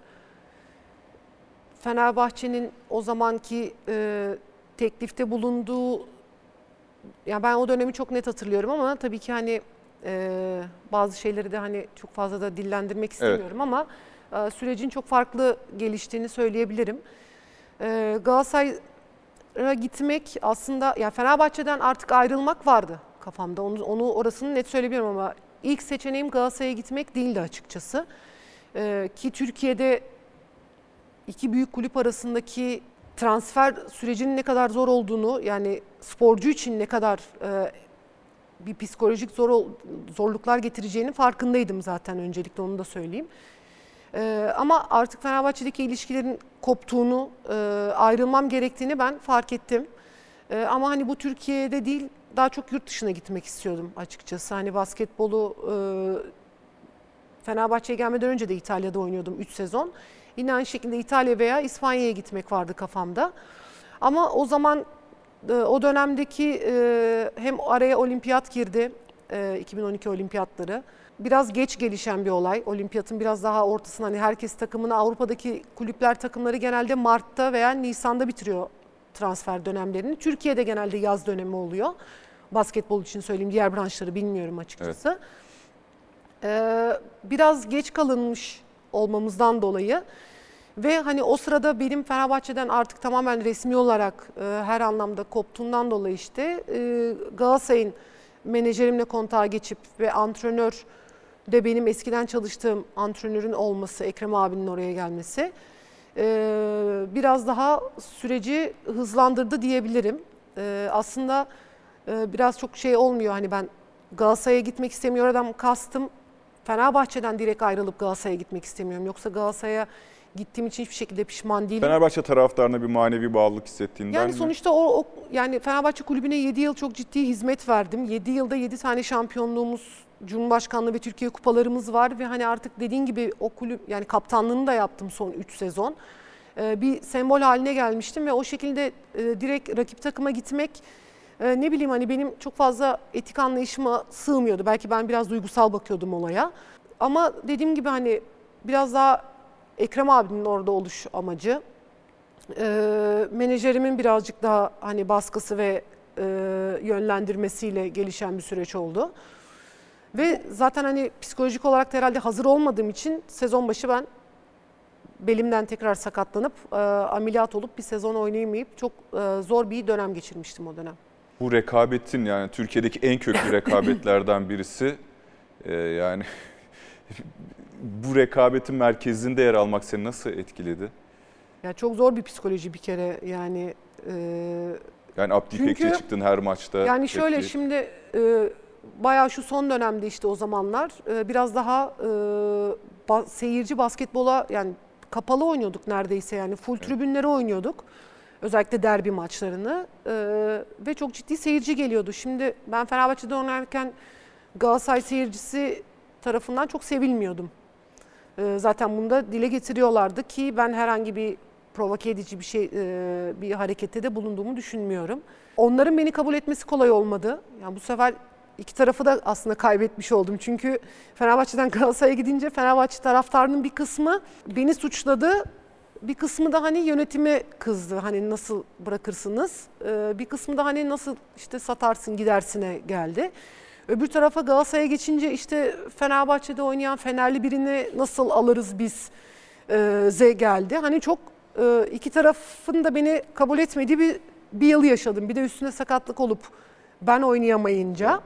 Fenerbahçe'nin o zamanki e, teklifte bulunduğu, ya ben o dönemi çok net hatırlıyorum ama tabii ki hani e, bazı şeyleri de hani çok fazla da dillendirmek istemiyorum ama e, sürecin çok farklı geliştiğini söyleyebilirim. E, Galatasaray gitmek aslında ya Fenerbahçe'den artık ayrılmak vardı kafamda. Onu, onu orasını net söyleyebilirim ama ilk seçeneğim Galatasaray'a gitmek değildi açıkçası. Ee, ki Türkiye'de iki büyük kulüp arasındaki transfer sürecinin ne kadar zor olduğunu yani sporcu için ne kadar e, bir psikolojik zor zorluklar getireceğinin farkındaydım zaten öncelikle onu da söyleyeyim. Ee, ama artık Fenerbahçe'deki ilişkilerin koptuğunu, e, ayrılmam gerektiğini ben fark ettim. Ee, ama hani bu Türkiye'de değil, daha çok yurt dışına gitmek istiyordum açıkçası. Hani basketbolu e, Fenerbahçe'ye gelmeden önce de İtalya'da oynuyordum 3 sezon. Yine aynı şekilde İtalya veya İspanya'ya gitmek vardı kafamda. Ama o zaman e, o dönemdeki e, hem araya olimpiyat girdi, e, 2012 olimpiyatları. Biraz geç gelişen bir olay. Olimpiyatın biraz daha ortasında hani herkes takımını Avrupa'daki kulüpler takımları genelde Mart'ta veya Nisan'da bitiriyor transfer dönemlerini. Türkiye'de genelde yaz dönemi oluyor. Basketbol için söyleyeyim diğer branşları bilmiyorum açıkçası. Ee, biraz geç kalınmış olmamızdan dolayı ve hani o sırada benim Fenerbahçe'den artık tamamen resmi olarak e, her anlamda koptuğundan dolayı işte e, Galatasaray'ın menajerimle kontağa geçip ve antrenör de benim eskiden çalıştığım antrenörün olması, Ekrem abinin oraya gelmesi biraz daha süreci hızlandırdı diyebilirim. Aslında biraz çok şey olmuyor hani ben Galatasaray'a gitmek istemiyor adam kastım Fenerbahçe'den direkt ayrılıp Galatasaray'a gitmek istemiyorum. Yoksa Galatasaray'a gittiğim için hiçbir şekilde pişman değilim. Fenerbahçe taraftarına bir manevi bağlılık hissettiğinden Yani mi? sonuçta o, o yani Fenerbahçe kulübüne 7 yıl çok ciddi hizmet verdim. 7 yılda 7 tane şampiyonluğumuz, Cumhurbaşkanlığı ve Türkiye kupalarımız var ve hani artık dediğin gibi o kulüp yani kaptanlığını da yaptım son 3 sezon. Ee, bir sembol haline gelmiştim ve o şekilde e, direkt rakip takıma gitmek e, ne bileyim hani benim çok fazla etik anlayışıma sığmıyordu. Belki ben biraz duygusal bakıyordum olaya. Ama dediğim gibi hani biraz daha Ekrem abinin orada oluş amacı e, menajerimin birazcık daha hani baskısı ve e, yönlendirmesiyle gelişen bir süreç oldu. Ve zaten hani psikolojik olarak da herhalde hazır olmadığım için sezon başı ben belimden tekrar sakatlanıp e, ameliyat olup bir sezon oynayamayıp çok e, zor bir dönem geçirmiştim o dönem. Bu rekabetin yani Türkiye'deki en köklü [laughs] rekabetlerden birisi Ee, yani bu rekabetin merkezinde yer almak seni nasıl etkiledi? Yani çok zor bir psikoloji bir kere yani. e, Yani Abdi Çünkü- çıktın her maçta. Yani şöyle Peki, şimdi e, bayağı şu son dönemde işte o zamanlar e, biraz daha e, ba- seyirci basketbola yani kapalı oynuyorduk neredeyse yani full tribünlere oynuyorduk. Özellikle derbi maçlarını e, ve çok ciddi seyirci geliyordu. Şimdi ben Fenerbahçe'de oynarken Galatasaray seyircisi tarafından çok sevilmiyordum. E, zaten bunu da dile getiriyorlardı ki ben herhangi bir provoke edici bir şey e, bir harekette de bulunduğumu düşünmüyorum. Onların beni kabul etmesi kolay olmadı. Yani bu sefer iki tarafı da aslında kaybetmiş oldum. Çünkü Fenerbahçe'den [laughs] Galatasaray'a gidince Fenerbahçe taraftarının bir kısmı beni suçladı. Bir kısmı da hani yönetime kızdı. Hani nasıl bırakırsınız? Ee, bir kısmı da hani nasıl işte satarsın gidersine geldi. Öbür tarafa Galatasaray'a geçince işte Fenerbahçe'de oynayan Fenerli birini nasıl alırız biz e, Z geldi. Hani çok e, iki tarafın da beni kabul etmediği bir, bir yıl yaşadım. Bir de üstüne sakatlık olup ben oynayamayınca.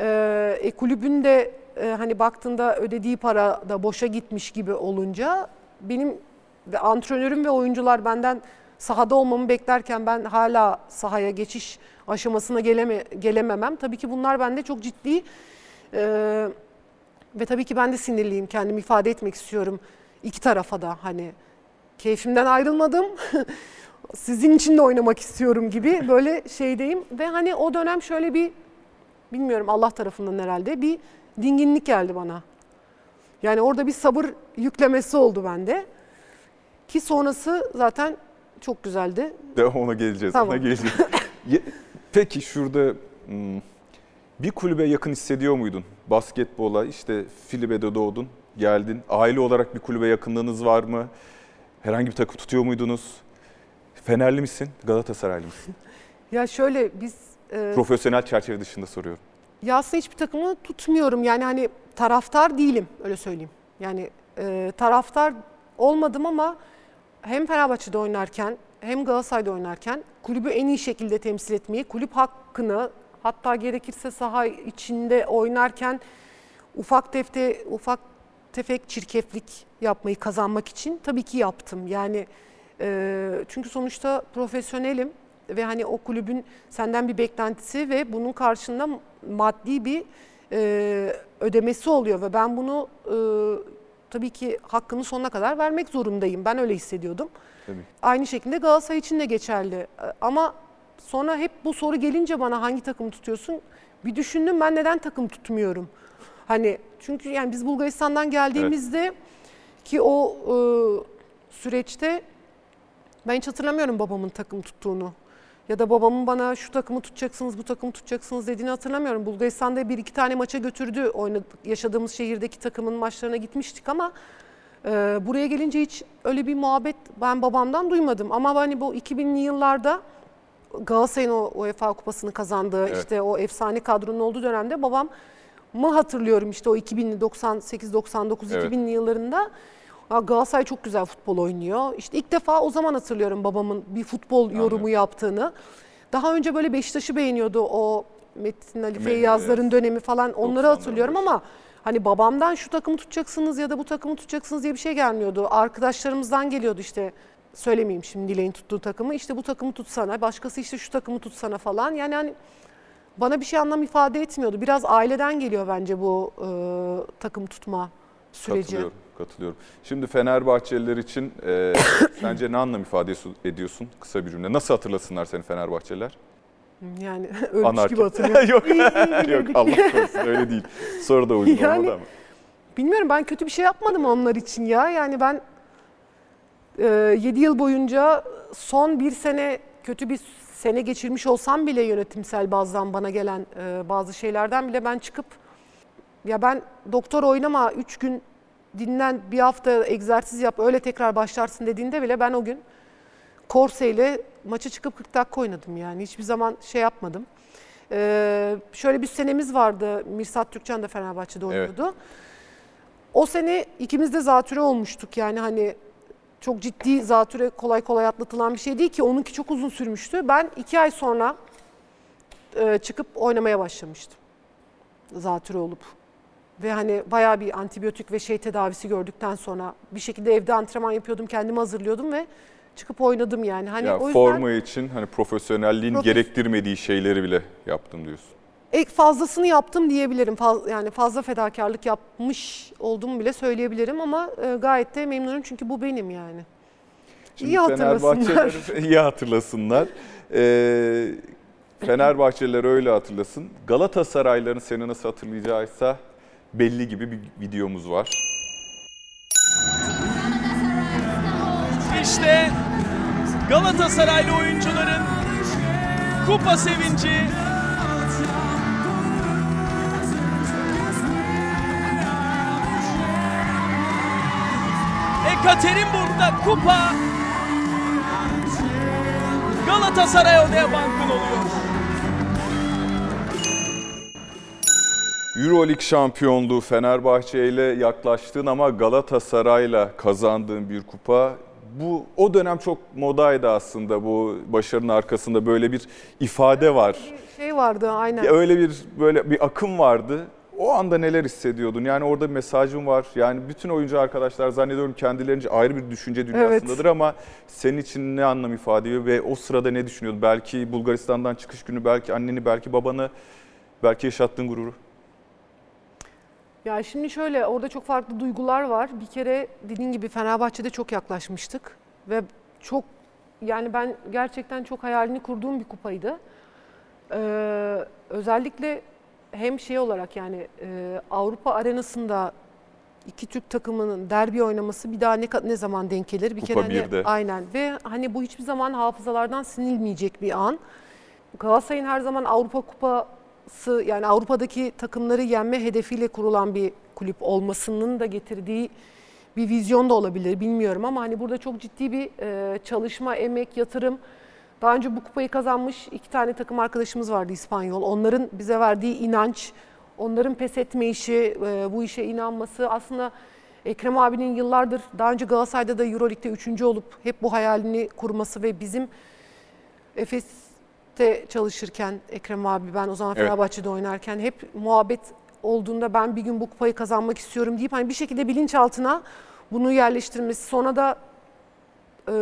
E, e, kulübün de e, hani baktığında ödediği para da boşa gitmiş gibi olunca benim antrenörüm ve oyuncular benden sahada olmamı beklerken ben hala sahaya geçiş aşamasına geleme, gelememem. Tabii ki bunlar bende çok ciddi e, ve tabii ki ben de sinirliyim. Kendimi ifade etmek istiyorum iki tarafa da hani keyfimden ayrılmadım. [laughs] Sizin için de oynamak istiyorum gibi böyle şeydeyim ve hani o dönem şöyle bir bilmiyorum Allah tarafından herhalde bir dinginlik geldi bana. Yani orada bir sabır yüklemesi oldu bende. Ki sonrası zaten çok güzeldi. De ona geleceğiz. Tamam. Ona geleceğiz. [laughs] Peki şurada hmm, bir kulübe yakın hissediyor muydun? Basketbola işte Filibe'de doğdun, geldin. Aile olarak bir kulübe yakınlığınız var mı? Herhangi bir takım tutuyor muydunuz? Fenerli misin, Galatasaraylı mısın? [laughs] Ya şöyle biz e, Profesyonel çerçeve dışında soruyorum. Ya aslında hiçbir takımı tutmuyorum. Yani hani taraftar değilim öyle söyleyeyim. Yani e, taraftar olmadım ama hem Fenerbahçe'de oynarken hem Galatasaray'da oynarken kulübü en iyi şekilde temsil etmeyi, kulüp hakkını hatta gerekirse saha içinde oynarken ufak tefte ufak tefek çirkeflik yapmayı kazanmak için tabii ki yaptım. Yani e, çünkü sonuçta profesyonelim ve hani o kulübün senden bir beklentisi ve bunun karşında maddi bir e, ödemesi oluyor ve ben bunu e, tabii ki hakkını sonuna kadar vermek zorundayım. Ben öyle hissediyordum. Tabii. Aynı şekilde Galatasaray için de geçerli. E, Ama sonra hep bu soru gelince bana hangi takımı tutuyorsun? Bir düşündüm ben neden takım tutmuyorum? Hani çünkü yani biz Bulgaristan'dan geldiğimizde ki o e, süreçte ben hiç hatırlamıyorum babamın takım tuttuğunu. Ya da babamın bana şu takımı tutacaksınız, bu takımı tutacaksınız dediğini hatırlamıyorum. Bulgaristan'da bir iki tane maça götürdü. Oynadık, yaşadığımız şehirdeki takımın maçlarına gitmiştik ama e, buraya gelince hiç öyle bir muhabbet ben babamdan duymadım. Ama hani bu 2000'li yıllarda Galatasaray'ın o UEFA kupasını kazandığı Evet. işte o efsane kadronun olduğu dönemde babam mı hatırlıyorum işte o 2000'li 98 99 Evet. 2000'li yıllarında "Aa, Galatasaray çok güzel futbol oynuyor. İşte ilk defa o zaman hatırlıyorum babamın bir futbol yorumu Anladım. yaptığını. Daha önce böyle Beşiktaş'ı beğeniyordu o Metin Ali Feyyazların evet. dönemi falan onları 90'lar hatırlıyorum ama hani babamdan şu takımı tutacaksınız ya da bu takımı tutacaksınız diye bir şey gelmiyordu. Arkadaşlarımızdan geliyordu işte söylemeyeyim şimdi Dileğin tuttuğu takımı işte bu takımı tutsana başkası işte şu takımı tutsana falan yani hani bana bir şey anlam ifade etmiyordu. Biraz aileden geliyor bence bu e, takım tutma süreci. Katılıyorum, katılıyorum. Şimdi Fenerbahçeliler için e, [coughs] sence ne anlam ifade ediyorsun kısa bir cümle? Nasıl hatırlasınlar seni Fenerbahçeliler? Yani [laughs] ölmüş Anarki. gibi hatırlıyorum. [laughs] yok, [laughs] İyi, iyi yok. Allah korusun öyle değil. Soru da uygun Yani- olmadı ama. Bilmiyorum ben kötü bir şey yapmadım onlar için ya. Yani ben 7 yıl boyunca son bir sene kötü bir sene geçirmiş olsam bile yönetimsel bazdan bana gelen e, bazı şeylerden bile ben çıkıp ya ben doktor oynama 3 gün dinlen bir hafta egzersiz yap öyle tekrar başlarsın dediğinde bile ben o gün korseyle maça çıkıp 40 dakika oynadım yani hiçbir zaman şey yapmadım. Ee, şöyle bir senemiz vardı Mirsat Türkcan da Fenerbahçe'de oynuyordu. O sene ikimiz de zatüre olmuştuk yani hani çok ciddi zatüre kolay kolay atlatılan bir şey değil ki onunki çok uzun sürmüştü. Ben iki ay sonra e, çıkıp oynamaya başlamıştım zatüre olup. Ve hani bayağı bir antibiyotik ve şey tedavisi gördükten sonra bir şekilde evde antrenman yapıyordum, kendimi hazırlıyordum ve çıkıp oynadım yani. Hani ya o yüzden forma için hani profesyonelliğin Profes- gerektirmediği şeyleri bile yaptım diyorsun. ek fazlasını yaptım diyebilirim. Faz- yani fazla fedakarlık yapmış olduğumu bile söyleyebilirim ama e, gayet de memnunum çünkü bu benim yani. Şimdi İyi hatırlasınlar. [laughs] İyi hatırlasınlar. Ee, Fenerbahçeliler öyle hatırlasın. Galatasaraylıların seni nasıl hatırlayacağıysa belli gibi bir videomuz var. İşte Galatasaraylı oyuncuların kupa sevinci. Ekaterinburg'da kupa Galatasaray odaya bankın oluyor. Euroleague şampiyonluğu Fenerbahçe ile yaklaştığın ama Galatasaray'la kazandığın bir kupa. Bu o dönem çok modaydı aslında bu başarının arkasında böyle bir ifade var. Şey vardı aynen. Ya Öyle bir böyle bir akım vardı. O anda neler hissediyordun? Yani orada bir mesajın var. Yani bütün oyuncu arkadaşlar zannediyorum kendilerince ayrı bir düşünce dünyasındadır ama senin için ne anlam ifade ediyor ve o sırada ne düşünüyordun? Belki Bulgaristan'dan çıkış günü, belki anneni, belki babanı, belki yaşattığın gururu. Ya şimdi şöyle orada çok farklı duygular var. Bir kere dediğin gibi Fenerbahçe'de çok yaklaşmıştık ve çok yani ben gerçekten çok hayalini kurduğum bir kupaydı. Ee, özellikle hem şey olarak yani e, Avrupa arenasında iki Türk takımının derbi oynaması bir daha ne ne zaman denk gelir? Bir Kupa kere hani, birde. aynen ve hani bu hiçbir zaman hafızalardan sinilmeyecek bir an. Galatasaray'ın her zaman Avrupa Kupası yani Avrupa'daki takımları yenme hedefiyle kurulan bir kulüp olmasının da getirdiği bir vizyon da olabilir bilmiyorum ama hani burada çok ciddi bir e, çalışma, emek, yatırım. Daha önce bu kupayı kazanmış iki tane takım arkadaşımız vardı İspanyol. Onların bize verdiği inanç, onların pes etme işi, e, bu işe inanması aslında Ekrem abinin yıllardır daha önce Galatasaray'da da Euroleague'de üçüncü olup hep bu hayalini kurması ve bizim Efes'te çalışırken Ekrem abi ben o zaman Evet. Fenerbahçe'de oynarken hep muhabbet olduğunda ben bir gün bu kupayı kazanmak istiyorum deyip hani bir şekilde bilinçaltına bunu yerleştirmesi sonra da e,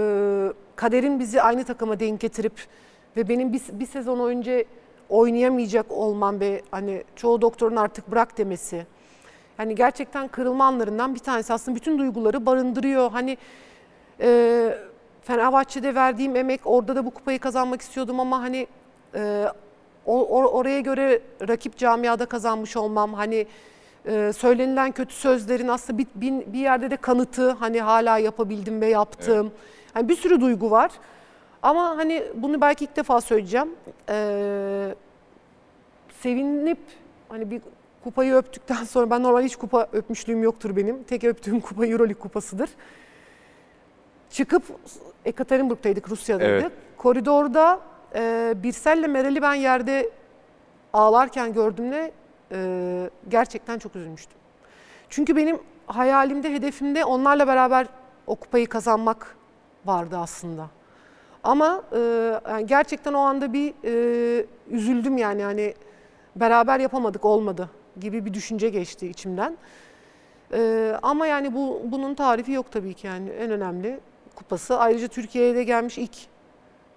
kaderin bizi aynı takıma denk getirip ve benim bir, bir sezon önce oynayamayacak olmam ve hani çoğu doktorun artık bırak demesi. Yani gerçekten kırılma anlarından bir tanesi aslında bütün duyguları barındırıyor. Hani e, Fenerbahçe'de verdiğim emek orada da bu kupayı kazanmak istiyordum ama hani e, o- o- oraya göre rakip camiada kazanmış olmam hani e, söylenilen kötü sözlerin aslında bir, bir, bir yerde de kanıtı hani hala yapabildim ve yaptım. Hani bir sürü duygu var. Ama hani bunu belki ilk defa söyleyeceğim. Ee, sevinip hani bir kupayı öptükten sonra ben normal hiç kupa öpmüşlüğüm yoktur benim. Tek öptüğüm kupa Euroleague kupasıdır. Çıkıp Ekaterinburg'daydık Rusya'daydık. Evet. Koridorda e, Birsel'le Meral'i ben yerde ağlarken gördüğümde e, gerçekten çok üzülmüştüm. Çünkü benim hayalimde, hedefimde onlarla beraber o kupayı kazanmak vardı aslında. Ama e, yani gerçekten o anda bir e, üzüldüm yani hani beraber yapamadık olmadı gibi bir düşünce geçti içimden. E, ama yani bu bunun tarifi yok tabii ki yani en önemli kupası. Ayrıca Türkiye'ye de gelmiş ilk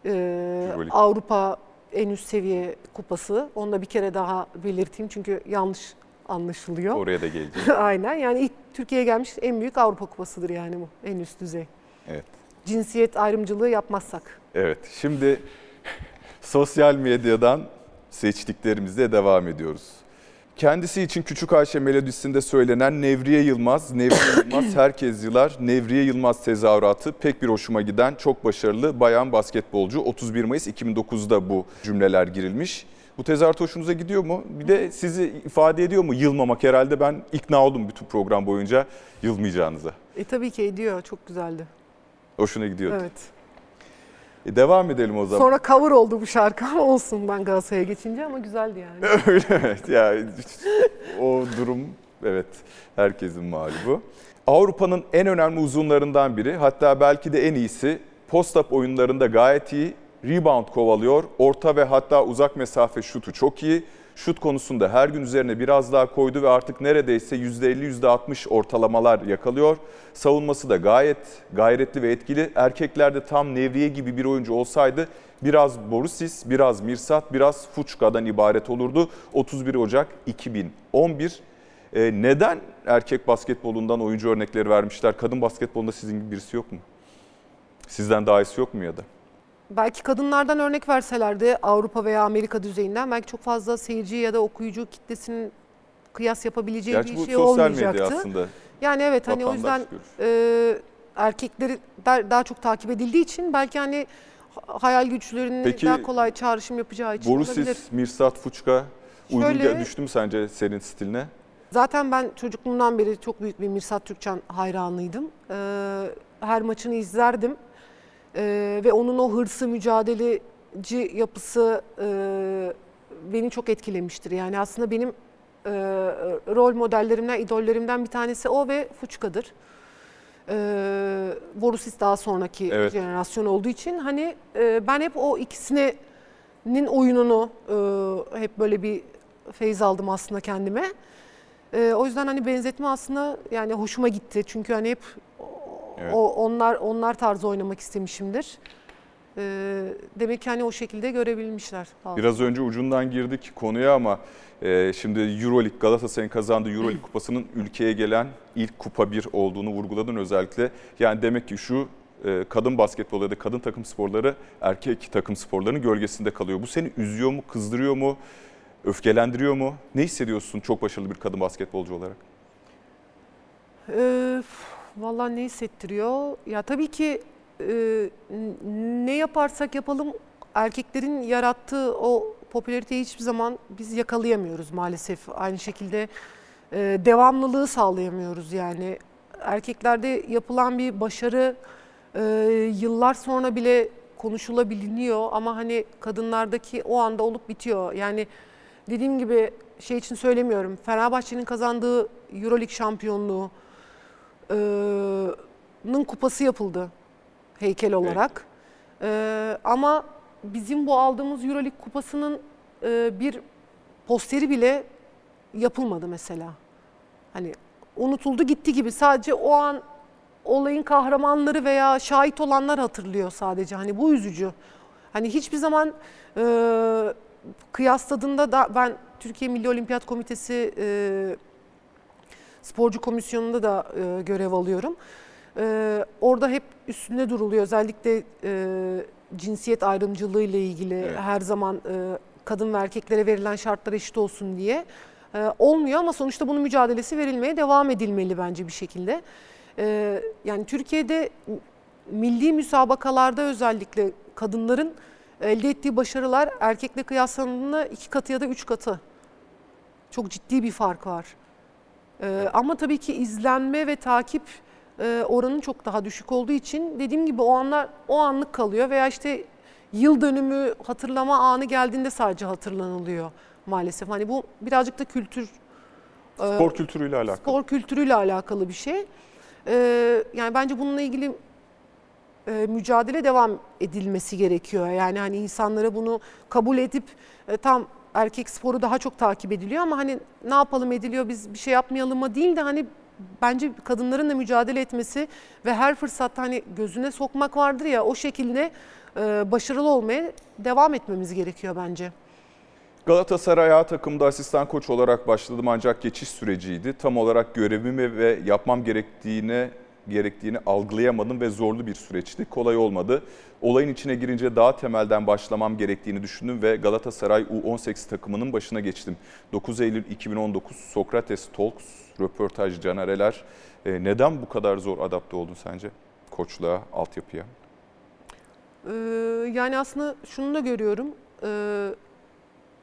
e. Avrupa en üst seviye kupası. Onu da bir kere daha belirteyim çünkü yanlış anlaşılıyor. Oraya da geleceğiz. [laughs] Aynen yani ilk Türkiye'ye gelmiş en büyük Avrupa kupasıdır yani bu en üst düzey. Evet. Cinsiyet ayrımcılığı yapmazsak. Evet, şimdi [laughs] sosyal medyadan seçtiklerimizle devam ediyoruz. Kendisi için Küçük Ayşe melodisinde söylenen Nevriye Yılmaz, Nevriye Yılmaz [coughs] herkes yılar, Nevriye Yılmaz tezahüratı pek bir hoşuma giden çok başarılı bayan basketbolcu. 31 Mayıs 2009'da bu cümleler girilmiş. Bu tezahürat hoşunuza gidiyor mu? Bir de sizi ifade ediyor mu yılmamak? Herhalde ben ikna oldum bütün program boyunca yılmayacağınıza. E tabii ki ediyor. Çok güzeldi. Hoşuna gidiyor. Evet. E, devam edelim o zaman. Sonra cover oldu bu şarkı ama olsun ben Galatasaray'a geçince ama güzeldi yani. [laughs] Öyle evet ya o durum evet herkesin mağlubu. Avrupa'nın en önemli uzunlarından biri hatta belki de en iyisi post-up oyunlarında gayet iyi. Rebound kovalıyor. Orta ve hatta uzak mesafe şutu çok iyi. Şut konusunda her gün üzerine biraz daha koydu ve artık neredeyse %50-%60 ortalamalar yakalıyor. Savunması da gayet gayretli ve etkili. Erkeklerde tam Nevriye gibi bir oyuncu olsaydı biraz Borusis, biraz Mirsat, biraz Fuçka'dan ibaret olurdu. 31 Ocak 2011. Ee, neden erkek basketbolundan oyuncu örnekleri vermişler? Kadın basketbolunda sizin gibi birisi yok mu? Sizden daha iyisi yok mu ya da? Belki kadınlardan örnek verselerdi Avrupa veya Amerika düzeyinden belki çok fazla seyirci ya da okuyucu kitlesinin kıyas yapabileceği Gerçi bir bu şey sosyal olmayacaktı. medya aslında. Yani evet hani o yüzden e, erkekleri daha, çok takip edildiği için belki hani ha- hayal güçlerinin Peki, daha kolay çağrışım yapacağı için olabilir. Borusis, Mirsat, Fuçka uygun Şöyle- düştü mü sence senin stiline? Zaten ben çocukluğumdan beri çok büyük bir Mirsat Türkçen hayranıydım. Ee, her maçını izlerdim. Ee, ve onun o hırsı, mücadeleci yapısı e, beni çok etkilemiştir. Yani aslında benim e, rol modellerimden, idollerimden bir tanesi o ve Fuçka'dır. Ee, Borusis daha sonraki Evet. jenerasyon olduğu için hani e, ben hep o ikisinin oyununu e, hep böyle bir feyz aldım aslında kendime. Ee, o yüzden hani benzetme aslında yani hoşuma gitti. Çünkü hani hep Evet. o onlar onlar tarzı oynamak istemişimdir. Ee, demek ki hani o şekilde görebilmişler. Olsun. Biraz önce ucundan girdik konuya ama e, şimdi Euroleague Galatasaray'ın kazandığı Euroleague [clears throat] kupasının ülkeye gelen ilk kupa bir olduğunu vurguladın özellikle. Yani demek ki şu e, kadın basketbolu ya da kadın takım sporları erkek takım sporlarının gölgesinde kalıyor. Bu seni üzüyor mu, kızdırıyor mu, öfkelendiriyor mu? Ne hissediyorsun çok başarılı bir kadın basketbolcu olarak? Ee, vallahi ne hissettiriyor? Ya tabii ki e, ne yaparsak yapalım erkeklerin yarattığı o popülariteyi hiçbir zaman biz yakalayamıyoruz maalesef. Aynı şekilde e, devamlılığı sağlayamıyoruz yani. Erkeklerde yapılan bir başarı e, yıllar sonra bile konuşulabiliyor ama hani kadınlardaki o anda olup bitiyor. Yani dediğim gibi şey için söylemiyorum. Fenerbahçe'nin kazandığı Euroleague şampiyonluğu, nın kupası yapıldı heykel olarak. E, ama bizim bu aldığımız Euroleague kupasının bir posteri bile yapılmadı mesela. Hani unutuldu gitti gibi sadece o an olayın kahramanları veya şahit olanlar hatırlıyor sadece. Hani bu üzücü. Hani hiçbir zaman e, kıyasladığında da ben Türkiye Milli Olimpiyat Komitesi e, sporcu komisyonunda da e, görev alıyorum. E, orada hep üstünde duruluyor. Özellikle e, cinsiyet ayrımcılığı ile ilgili Evet. her zaman e, kadın ve erkeklere verilen şartlar eşit olsun diye. E, olmuyor ama sonuçta bunun mücadelesi verilmeye devam edilmeli bence bir şekilde. E, yani Türkiye'de milli müsabakalarda özellikle kadınların elde ettiği başarılar erkekle kıyaslandığında iki katı ya da üç katı. Çok ciddi bir fark var. Ee, ama tabii ki izlenme ve takip e, oranı çok daha düşük olduğu için dediğim gibi o anlar o anlık kalıyor veya işte yıl dönümü hatırlama anı geldiğinde sadece hatırlanılıyor maalesef. Hani bu birazcık da kültür e, Spor kültürüyle alakalı. spor kültürüyle alakalı bir şey. Ee, yani bence bununla ilgili e, mücadele devam edilmesi gerekiyor. Yani hani insanlara bunu kabul edip e, tam erkek sporu daha çok takip ediliyor ama hani ne yapalım ediliyor biz bir şey yapmayalım mı değil de hani bence kadınların da mücadele etmesi ve her fırsatta hani gözüne sokmak vardır ya o şekilde e, başarılı olmaya devam etmemiz gerekiyor bence. Galatasaray A takımda asistan koç olarak başladım ancak geçiş süreciydi. Tam olarak görevimi ve yapmam gerektiğine gerektiğini algılayamadım ve zorlu bir süreçti. Kolay olmadı. Olayın içine girince daha temelden başlamam gerektiğini düşündüm ve Galatasaray U18 takımının başına geçtim. 9 Eylül 2019 Sokrates Talks röportaj Caner Eler. Ee, neden bu kadar zor adapte oldun sence koçluğa, altyapıya? Ee, yani aslında şunu da görüyorum. Ee,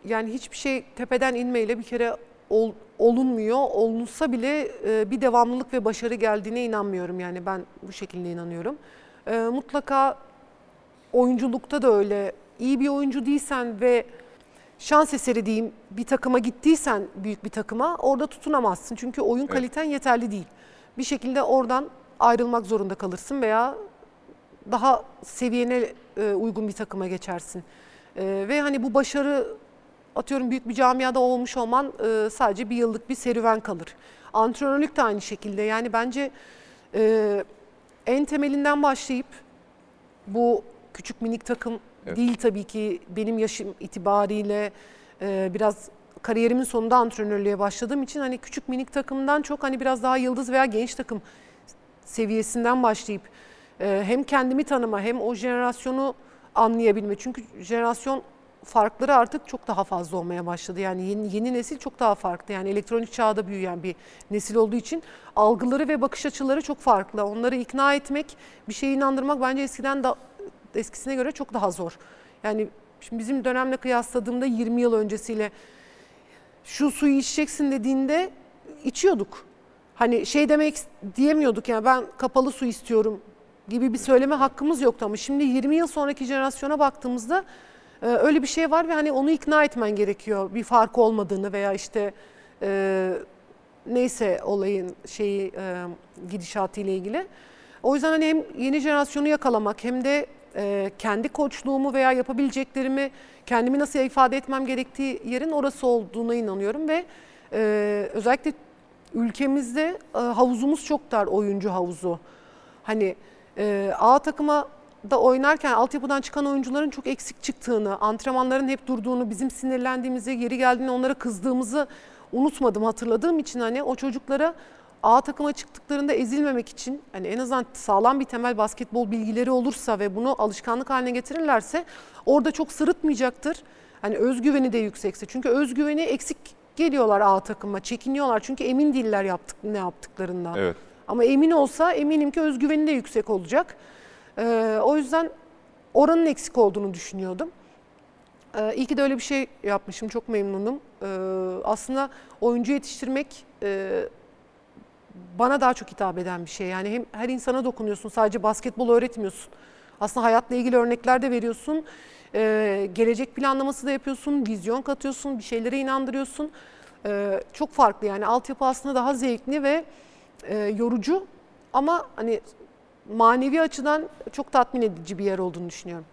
yani hiçbir şey tepeden inmeyle bir kere ol- olunmuyor. Olunsa bile e, bir devamlılık ve başarı geldiğine inanmıyorum. Yani ben bu şekilde inanıyorum. Ee, mutlaka oyunculukta da öyle. İyi bir oyuncu değilsen ve şans eseri diyeyim bir takıma gittiysen büyük bir takıma orada tutunamazsın. Çünkü oyun Evet. kaliten yeterli değil. Bir şekilde oradan ayrılmak zorunda kalırsın veya daha seviyene e, uygun bir takıma geçersin. E, ve hani bu başarı atıyorum büyük bir camiada olmuş olman e, sadece bir yıllık bir serüven kalır. Antrenörlük de aynı şekilde. Yani bence e, en temelinden başlayıp bu küçük minik takım Evet. değil tabii ki benim yaşım itibariyle e, biraz kariyerimin sonunda antrenörlüğe başladığım için hani küçük minik takımdan çok hani biraz daha yıldız veya genç takım seviyesinden başlayıp e, hem kendimi tanıma hem o jenerasyonu anlayabilme. Çünkü jenerasyon farkları artık çok daha fazla olmaya başladı. Yani yeni, yeni nesil çok daha farklı. Yani elektronik çağda büyüyen bir nesil olduğu için algıları ve bakış açıları çok farklı. Onları ikna etmek, bir şeye inandırmak bence eskiden da eskisine göre çok daha zor. Yani şimdi bizim dönemle kıyasladığımda 20 yıl öncesiyle şu suyu içeceksin dediğinde içiyorduk. Hani şey demek diyemiyorduk yani ben kapalı su istiyorum gibi bir söyleme hakkımız yoktu ama şimdi 20 yıl sonraki jenerasyona baktığımızda e, öyle bir şey var ve hani onu ikna etmen gerekiyor bir fark olmadığını veya işte e, neyse olayın şeyi e, gidişatı ile ilgili. O yüzden hani hem yeni jenerasyonu yakalamak hem de e, kendi koçluğumu veya yapabileceklerimi kendimi nasıl ifade etmem gerektiği yerin orası olduğuna inanıyorum ve e, özellikle ülkemizde e, havuzumuz çok dar oyuncu havuzu. Hani e, A takıma da oynarken altyapıdan çıkan oyuncuların çok eksik çıktığını, antrenmanların hep durduğunu, bizim sinirlendiğimizi, geri geldiğinde onlara kızdığımızı unutmadım, hatırladığım için hani o çocuklara A takıma çıktıklarında ezilmemek için hani en azından sağlam bir temel basketbol bilgileri olursa ve bunu alışkanlık haline getirirlerse orada çok sırıtmayacaktır. Hani özgüveni de yüksekse. Çünkü özgüveni eksik geliyorlar A takıma, çekiniyorlar. Çünkü emin değiller yaptık ne yaptıklarından. Evet. Ama emin olsa eminim ki özgüveni de yüksek olacak. Ee, o yüzden oranın eksik olduğunu düşünüyordum. Ee, iyi ki de öyle bir şey yapmışım. Çok memnunum. Ee, aslında oyuncu yetiştirmek e, bana daha çok hitap eden bir şey. Yani hem her insana dokunuyorsun. Sadece basketbol öğretmiyorsun. Aslında hayatla ilgili örnekler de veriyorsun. Ee, gelecek planlaması da yapıyorsun. Vizyon katıyorsun. Bir şeylere inandırıyorsun. Ee, çok farklı yani. Altyapı aslında daha zevkli ve e, yorucu Ama hani manevi açıdan çok tatmin edici bir yer olduğunu düşünüyorum.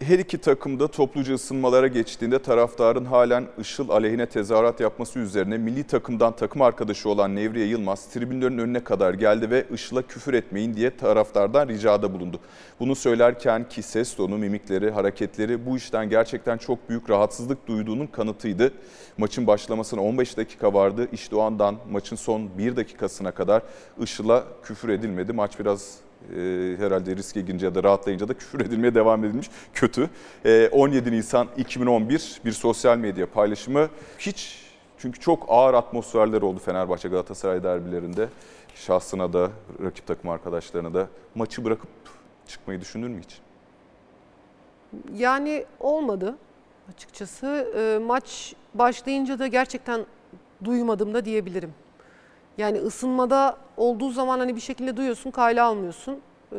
Her iki takım da topluca ısınmalara geçtiğinde taraftarın halen Işıl aleyhine tezahürat yapması üzerine milli takımdan takım arkadaşı olan Nevriye Yılmaz tribünlerin önüne kadar geldi ve Işıl'a küfür etmeyin diye taraftardan ricada bulundu. Bunu söylerken ki ses tonu, mimikleri, hareketleri bu işten gerçekten çok büyük rahatsızlık duyduğunun kanıtıydı. Maçın başlamasına 15 dakika vardı. İşte o andan maçın son 1 dakikasına kadar Işıl'a küfür edilmedi. Maç biraz e, herhalde riske girince ya da rahatlayınca da küfür edilmeye devam edilmiş. Kötü. E, 17 Nisan 2011 bir sosyal medya paylaşımı. Hiç çünkü çok ağır atmosferler oldu Fenerbahçe Galatasaray derbilerinde. Şahsına da rakip takım arkadaşlarına da maçı bırakıp çıkmayı düşünür mü hiç? Yani olmadı açıkçası. E, maç başlayınca da gerçekten duymadım da diyebilirim. Yani ısınmada olduğu zaman hani bir şekilde duyuyorsun, kayla almıyorsun. E,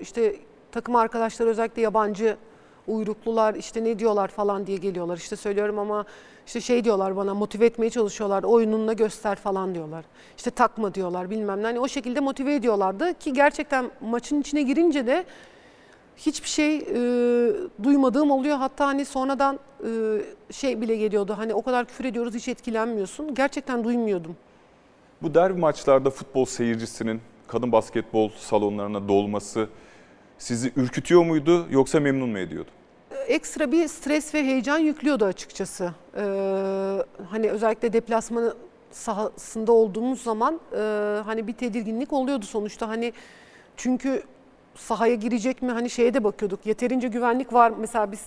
işte takım arkadaşlar özellikle yabancı uyruklular işte ne diyorlar falan diye geliyorlar. İşte söylüyorum ama işte şey diyorlar bana motive etmeye çalışıyorlar. Oyununla göster falan diyorlar. İşte takma diyorlar bilmem ne. Hani o şekilde motive ediyorlardı ki gerçekten maçın içine girince de hiçbir şey e, duymadığım oluyor. Hatta hani sonradan e, şey bile geliyordu. Hani o kadar küfür ediyoruz hiç etkilenmiyorsun. Gerçekten duymuyordum. Bu derbi maçlarda futbol seyircisinin kadın basketbol salonlarına dolması sizi ürkütüyor muydu yoksa memnun mu ediyordu? Ekstra bir stres ve heyecan yüklüyordu açıkçası. Ee, hani özellikle deplasmanı sahasında olduğumuz zaman e, hani bir tedirginlik oluyordu sonuçta. Hani çünkü sahaya girecek mi hani şeye de bakıyorduk. Yeterince güvenlik var. Mesela biz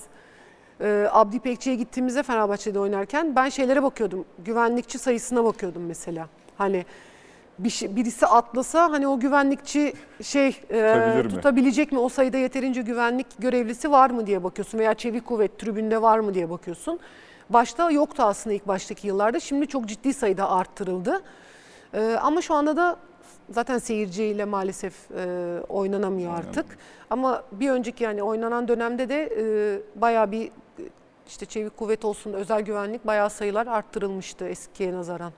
e, Abdi İpekçi'ye gittiğimizde Fenerbahçe'de oynarken ben şeylere bakıyordum. Güvenlikçi sayısına bakıyordum mesela. Hani bir şey, birisi atlasa hani o güvenlikçi şey e, mi? tutabilecek mi? O sayıda yeterince güvenlik görevlisi var mı diye bakıyorsun veya çevik kuvvet tribünde var mı diye bakıyorsun. Başta yoktu aslında ilk baştaki yıllarda. Şimdi çok ciddi sayıda arttırıldı. E, ama şu anda da zaten seyirciyle maalesef e, oynanamıyor artık. Ama bir önceki yani oynanan dönemde de e, bayağı bir işte çevik kuvvet olsun özel güvenlik bayağı sayılar arttırılmıştı eskiye nazaran.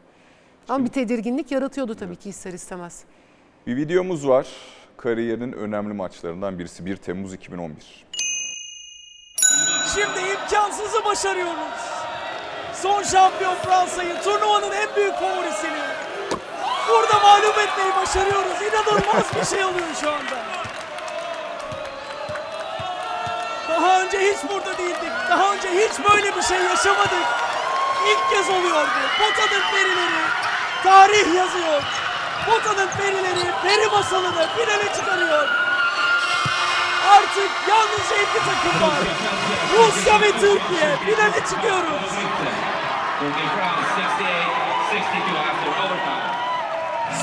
Ama bir tedirginlik yaratıyordu tabii ki ister istemez. Bir videomuz var. Kariyerinin önemli maçlarından birisi 1 Temmuz 2011. Şimdi imkansızı başarıyoruz. Son şampiyon Fransa'yı, turnuvanın en büyük favorisini. Burada mağlup etmeyi başarıyoruz. İnanılmaz bir şey oluyor şu anda. Daha önce hiç burada değildik. Daha önce hiç böyle bir şey yaşamadık. İlk kez oluyor bu. Pota'nın perileri tarih yazıyor. Pota'nın perileri peri masalını finale çıkarıyor. Artık yalnızca iki takım var. Rusya ve Türkiye finale çıkıyoruz.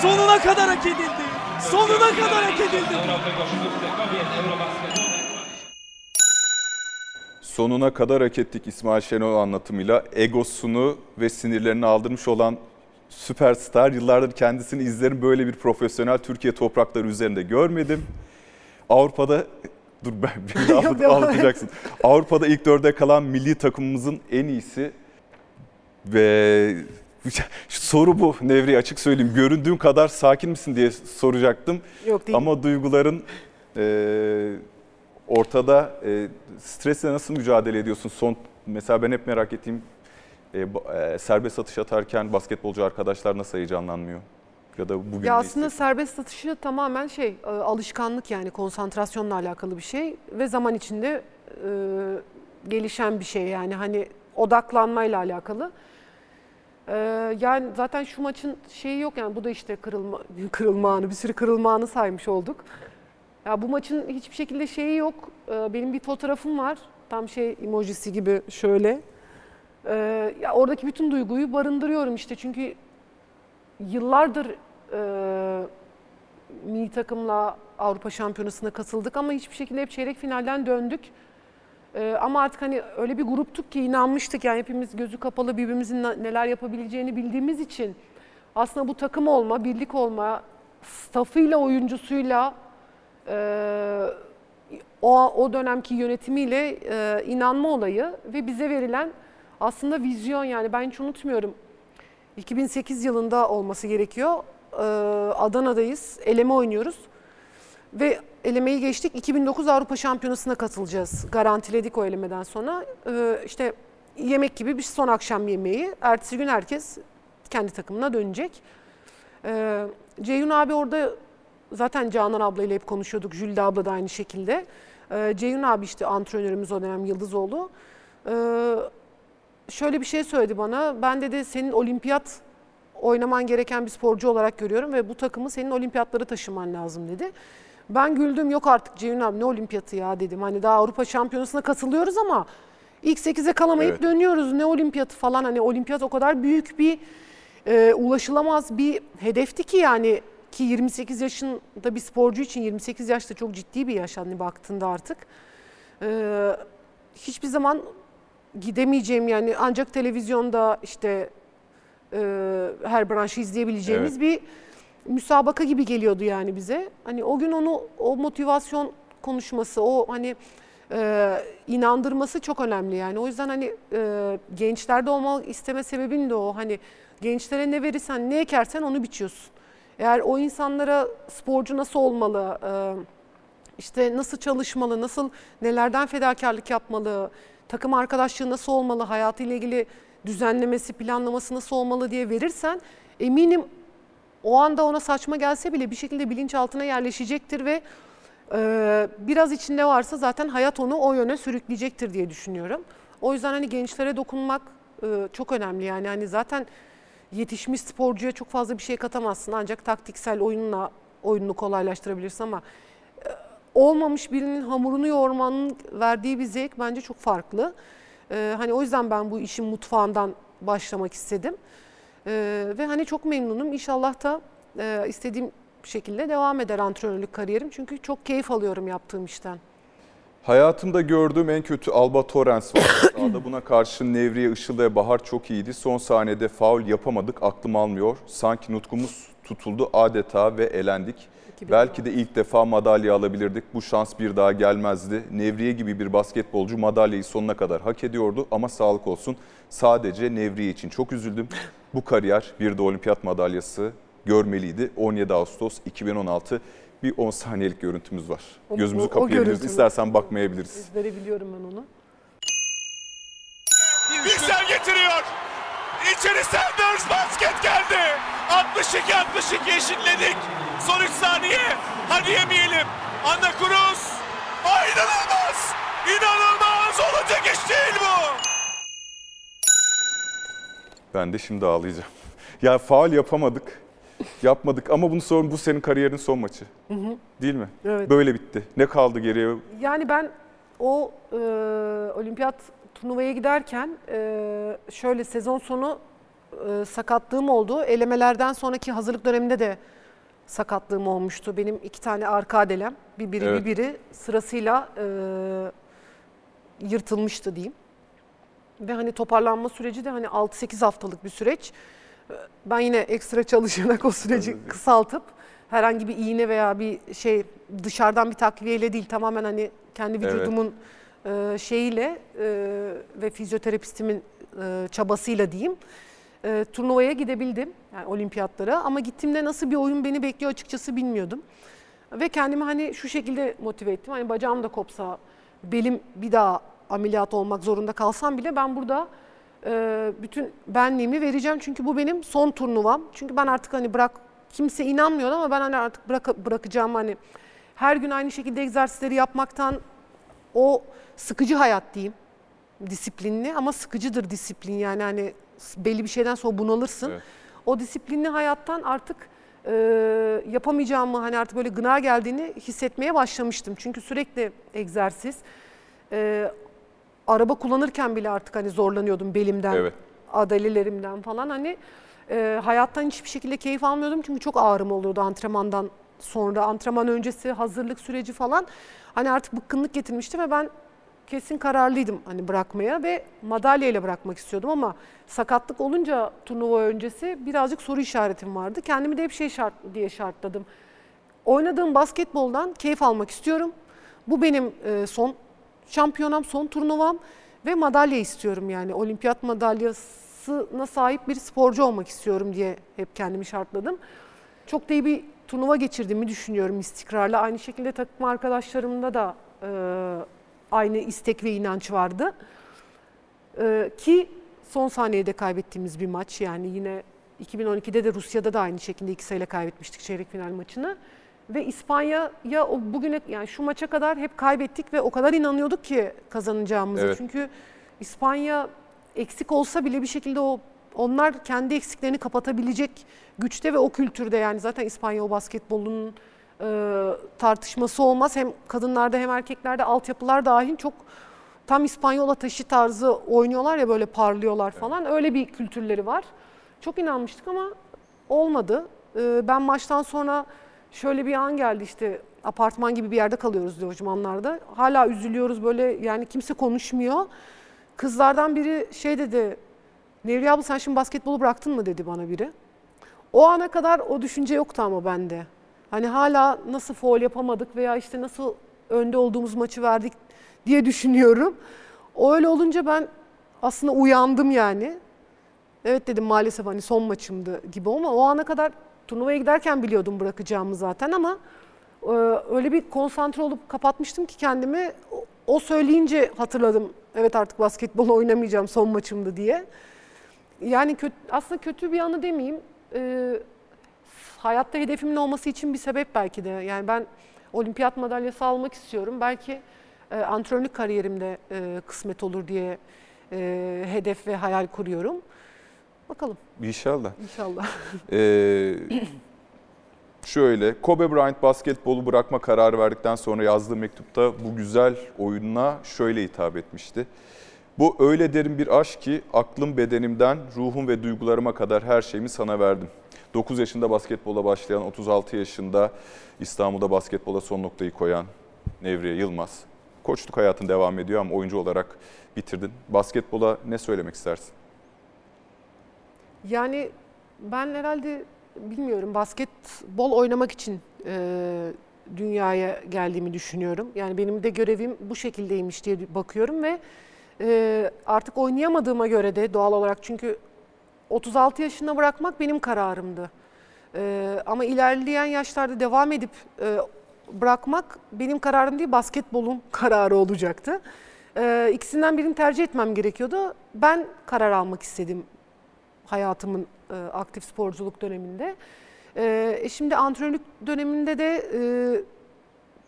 Sonuna kadar hak edildi. Sonuna kadar hak edildi. Sonuna kadar hak ettik İsmail Şenol anlatımıyla egosunu ve sinirlerini aldırmış olan süperstar. Yıllardır kendisini izlerim böyle bir profesyonel Türkiye toprakları üzerinde görmedim. Avrupa'da [laughs] dur ben beni [laughs] Yok, et. anlatacaksın. Avrupa'da ilk dörde kalan milli takımımızın en iyisi ve [laughs] soru bu Nevri açık söyleyeyim. Göründüğün kadar sakin misin diye soracaktım. Yok değil. Ama duyguların e, ortada. E, stresle nasıl mücadele ediyorsun? Son mesela ben hep merak ettiğim serbest atış atarken basketbolcu arkadaşlar nasıl heyecanlanmıyor? Ya da bugün Ya aslında hissediyorsun? serbest atışı tamamen şey e, alışkanlık yani konsantrasyonla alakalı bir şey ve zaman içinde e, gelişen bir şey yani hani odaklanmayla alakalı. E, yani zaten şu maçın şeyi yok yani bu da işte kırılma [laughs] kırılma anı bir sürü kırılma anı saymış olduk. Ya bu maçın hiçbir şekilde şeyi yok. E, benim bir fotoğrafım var tam şey emojisi gibi şöyle. E, ya oradaki bütün duyguyu barındırıyorum işte çünkü yıllardır e, milli takımla Avrupa Şampiyonası'na katıldık ama hiçbir şekilde hep çeyrek finalden döndük. E, ama artık hani öyle bir gruptuk ki inanmıştık yani hepimiz gözü kapalı birbirimizin neler yapabileceğini bildiğimiz için aslında bu takım olma, birlik olma, staffıyla, oyuncusuyla e, o, o dönemki yönetimiyle e, inanma olayı ve bize verilen aslında vizyon yani ben hiç unutmuyorum. 2008 yılında olması gerekiyor. Ee, Adana'dayız. Eleme oynuyoruz. Ve elemeyi geçtik. 2009 Avrupa Şampiyonası'na katılacağız. Garantiledik o elemeden sonra. Ee, işte yemek gibi bir son akşam yemeği. Ertesi gün herkes kendi takımına dönecek. Ee, Ceyhun abi orada zaten Canan ablayla hep konuşuyorduk. Jülde abla da aynı şekilde. Ee, Ceyhun abi işte antrenörümüz o dönem Yıldızoğlu. Ee, şöyle bir şey söyledi bana. Ben dedi senin olimpiyat oynaman gereken bir sporcu olarak görüyorum ve bu takımı senin olimpiyatlara taşıman lazım dedi. Ben güldüm yok artık Ceyhun abi ne olimpiyatı ya dedim. Hani daha Avrupa Şampiyonası'na katılıyoruz ama ilk 8'e kalamayıp Evet. dönüyoruz. Ne olimpiyatı falan hani olimpiyat o kadar büyük bir e, ulaşılamaz bir hedefti ki yani ki 28 yaşında bir sporcu için 28 yaşta çok ciddi bir yaş hani baktığında artık. Ee, hiçbir zaman gidemeyeceğim yani ancak televizyonda işte e, her branşı izleyebileceğimiz bir müsabaka gibi geliyordu yani bize. Hani o gün onu o motivasyon konuşması, o hani e, inandırması çok önemli yani. O yüzden hani e, gençlerde olmak isteme sebebim de o. Hani gençlere ne verirsen, ne ekersen onu biçiyorsun. Eğer o insanlara sporcu nasıl olmalı, e, işte nasıl çalışmalı, nasıl nelerden fedakarlık yapmalı, takım arkadaşlığı nasıl olmalı, hayatıyla ilgili düzenlemesi, planlaması nasıl olmalı diye verirsen eminim o anda ona saçma gelse bile bir şekilde bilinçaltına yerleşecektir ve e, biraz içinde varsa zaten hayat onu o yöne sürükleyecektir diye düşünüyorum. O yüzden hani gençlere dokunmak e, çok önemli yani hani zaten yetişmiş sporcuya çok fazla bir şey katamazsın ancak taktiksel oyunla oyununu kolaylaştırabilirsin ama olmamış birinin hamurunu yoğurmanın verdiği bir zevk bence çok farklı. E, hani o yüzden ben bu işin mutfağından başlamak istedim. E, ve hani çok memnunum. İnşallah da e, istediğim şekilde devam eder antrenörlük kariyerim. Çünkü çok keyif alıyorum yaptığım işten. Hayatımda gördüğüm en kötü Alba Torrens var. [coughs] Sahada buna karşı Nevriye, Işıl ve Bahar çok iyiydi. Son saniyede faul yapamadık, aklım almıyor. Sanki nutkumuz tutuldu adeta ve elendik. 2010. Belki de ilk defa madalya alabilirdik. Bu şans bir daha gelmezdi. Nevriye gibi bir basketbolcu madalyayı sonuna kadar hak ediyordu ama sağlık olsun. Sadece Nevriye için çok üzüldüm. Bu kariyer bir de olimpiyat madalyası görmeliydi. 17 Ağustos 2016 bir 10 saniyelik görüntümüz var. O- Gözümüzü kapayabiliriz. İstersen bakmayabiliriz. Biliyorum ben onu. Bilsel getiriyor. İçeri Sanders basket geldi. 62-62 eşitledik. Son 3 saniye. Hadi yemeyelim. Anna Cruz. Ay inanılmaz. İnanılmaz. Olacak iş değil bu. Ben de şimdi ağlayacağım. Ya faal yapamadık. Yapmadık ama bunu sorun bu senin kariyerin son maçı. Değil mi? Evet. Böyle bitti. Ne kaldı geriye? Yani ben o e, olimpiyat turnuvaya giderken e, şöyle sezon sonu e, sakatlığım oldu. Elemelerden sonraki hazırlık döneminde de sakatlığım olmuştu. Benim iki tane arka adelem, bir biri Evet. bir biri sırasıyla e, yırtılmıştı diyeyim. Ve hani toparlanma süreci de hani 6-8 haftalık bir süreç. Ben yine ekstra çalışarak o süreci Tabii. kısaltıp herhangi bir iğne veya bir şey dışarıdan bir takviyeyle değil tamamen hani kendi Evet. vücudumun e, şeyiyle e, ve fizyoterapist'imin e, çabasıyla diyeyim e, turnuvaya gidebildim yani olimpiyatlara ama gittiğimde nasıl bir oyun beni bekliyor açıkçası bilmiyordum. Ve kendimi hani şu şekilde motive ettim. Hani bacağım da kopsa, belim bir daha ameliyat olmak zorunda kalsam bile ben burada e, bütün benliğimi vereceğim. Çünkü bu benim son turnuvam. Çünkü ben artık hani bırak kimse inanmıyor ama ben hani artık bırak, bırakacağım hani her gün aynı şekilde egzersizleri yapmaktan o sıkıcı hayat diyeyim. Disiplinli ama sıkıcıdır disiplin yani hani belli bir şeyden sonra bunalırsın. Evet. O disiplinli hayattan artık e, yapamayacağımı hani artık böyle gına geldiğini hissetmeye başlamıştım. Çünkü sürekli egzersiz. E, araba kullanırken bile artık hani zorlanıyordum belimden, Evet. adalelerimden falan. Hani e, hayattan hiçbir şekilde keyif almıyordum çünkü çok ağrım oluyordu antrenmandan sonra, antrenman öncesi, hazırlık süreci falan. Hani artık bıkkınlık getirmişti ve ben kesin kararlıydım hani bırakmaya ve madalyayla bırakmak istiyordum ama sakatlık olunca turnuva öncesi birazcık soru işaretim vardı. Kendimi de hep şey şart diye şartladım. Oynadığım basketboldan keyif almak istiyorum. Bu benim e, son şampiyonam, son turnuvam ve madalya istiyorum yani. Olimpiyat madalyasına sahip bir sporcu olmak istiyorum diye hep kendimi şartladım. çok da iyi bir turnuva geçirdiğimi düşünüyorum istikrarla. Aynı şekilde takım arkadaşlarımda da e, aynı istek ve inanç vardı. E, ki son saniyede kaybettiğimiz bir maç yani yine 2012'de de Rusya'da da aynı şekilde iki sayıyla kaybetmiştik çeyrek final maçını. Ve İspanya'ya o bugüne yani şu maça kadar hep kaybettik ve o kadar inanıyorduk ki kazanacağımıza. Evet. Çünkü İspanya eksik olsa bile bir şekilde o onlar kendi eksiklerini kapatabilecek güçte ve o kültürde yani zaten İspanya o basketbolunun e, tartışması olmaz. Hem kadınlarda hem erkeklerde altyapılar dahil çok tam İspanyola taşı tarzı oynuyorlar ya böyle parlıyorlar falan. Öyle bir kültürleri var. Çok inanmıştık ama olmadı. E, ben maçtan sonra şöyle bir an geldi işte apartman gibi bir yerde kalıyoruz lojmanlarda. Hala üzülüyoruz böyle yani kimse konuşmuyor. Kızlardan biri şey dedi, Nevriye abla sen şimdi basketbolu bıraktın mı dedi bana biri. O ana kadar o düşünce yoktu ama bende. Hani hala nasıl foul yapamadık veya işte nasıl önde olduğumuz maçı verdik diye düşünüyorum. O öyle olunca ben aslında uyandım yani. Evet dedim maalesef hani son maçımdı gibi ama o ana kadar turnuvaya giderken biliyordum bırakacağımı zaten ama e, öyle bir konsantre olup kapatmıştım ki kendimi O- söyleyince hatırladım. Evet artık basketbol [laughs] oynamayacağım son maçımdı diye. Yani kötü, aslında kötü bir anı demeyeyim. E, hayatta hedefimin olması için bir sebep belki de. Yani ben olimpiyat madalyası almak istiyorum. Belki e, antrenörlük kariyerimde e, kısmet olur diye e, hedef ve hayal kuruyorum. Bakalım İnşallah. inşallah. Ee, şöyle, Kobe Bryant basketbolu bırakma kararı verdikten sonra yazdığı mektupta bu güzel oyununa şöyle hitap etmişti. Bu öyle derin bir aşk ki aklım bedenimden, ruhum ve duygularıma kadar her şeyimi sana verdim. 9 yaşında basketbola başlayan, 36 yaşında İstanbul'da basketbola son noktayı koyan Nevriye Yılmaz. Koçluk hayatın devam ediyor ama oyuncu olarak bitirdin. Basketbola ne söylemek istersin? Yani ben herhalde bilmiyorum basketbol oynamak için e, dünyaya geldiğimi düşünüyorum. Yani benim de görevim bu şekildeymiş diye bakıyorum ve e, artık oynayamadığıma göre de doğal olarak çünkü 36 yaşında bırakmak benim kararımdı. E, ama ilerleyen yaşlarda devam edip e, bırakmak benim kararım değil basketbolun [laughs] kararı olacaktı. E, ikisinden birini tercih etmem gerekiyordu. Ben karar almak istedim hayatımın e, aktif sporculuk döneminde. E, e, şimdi antrenörlük döneminde de e,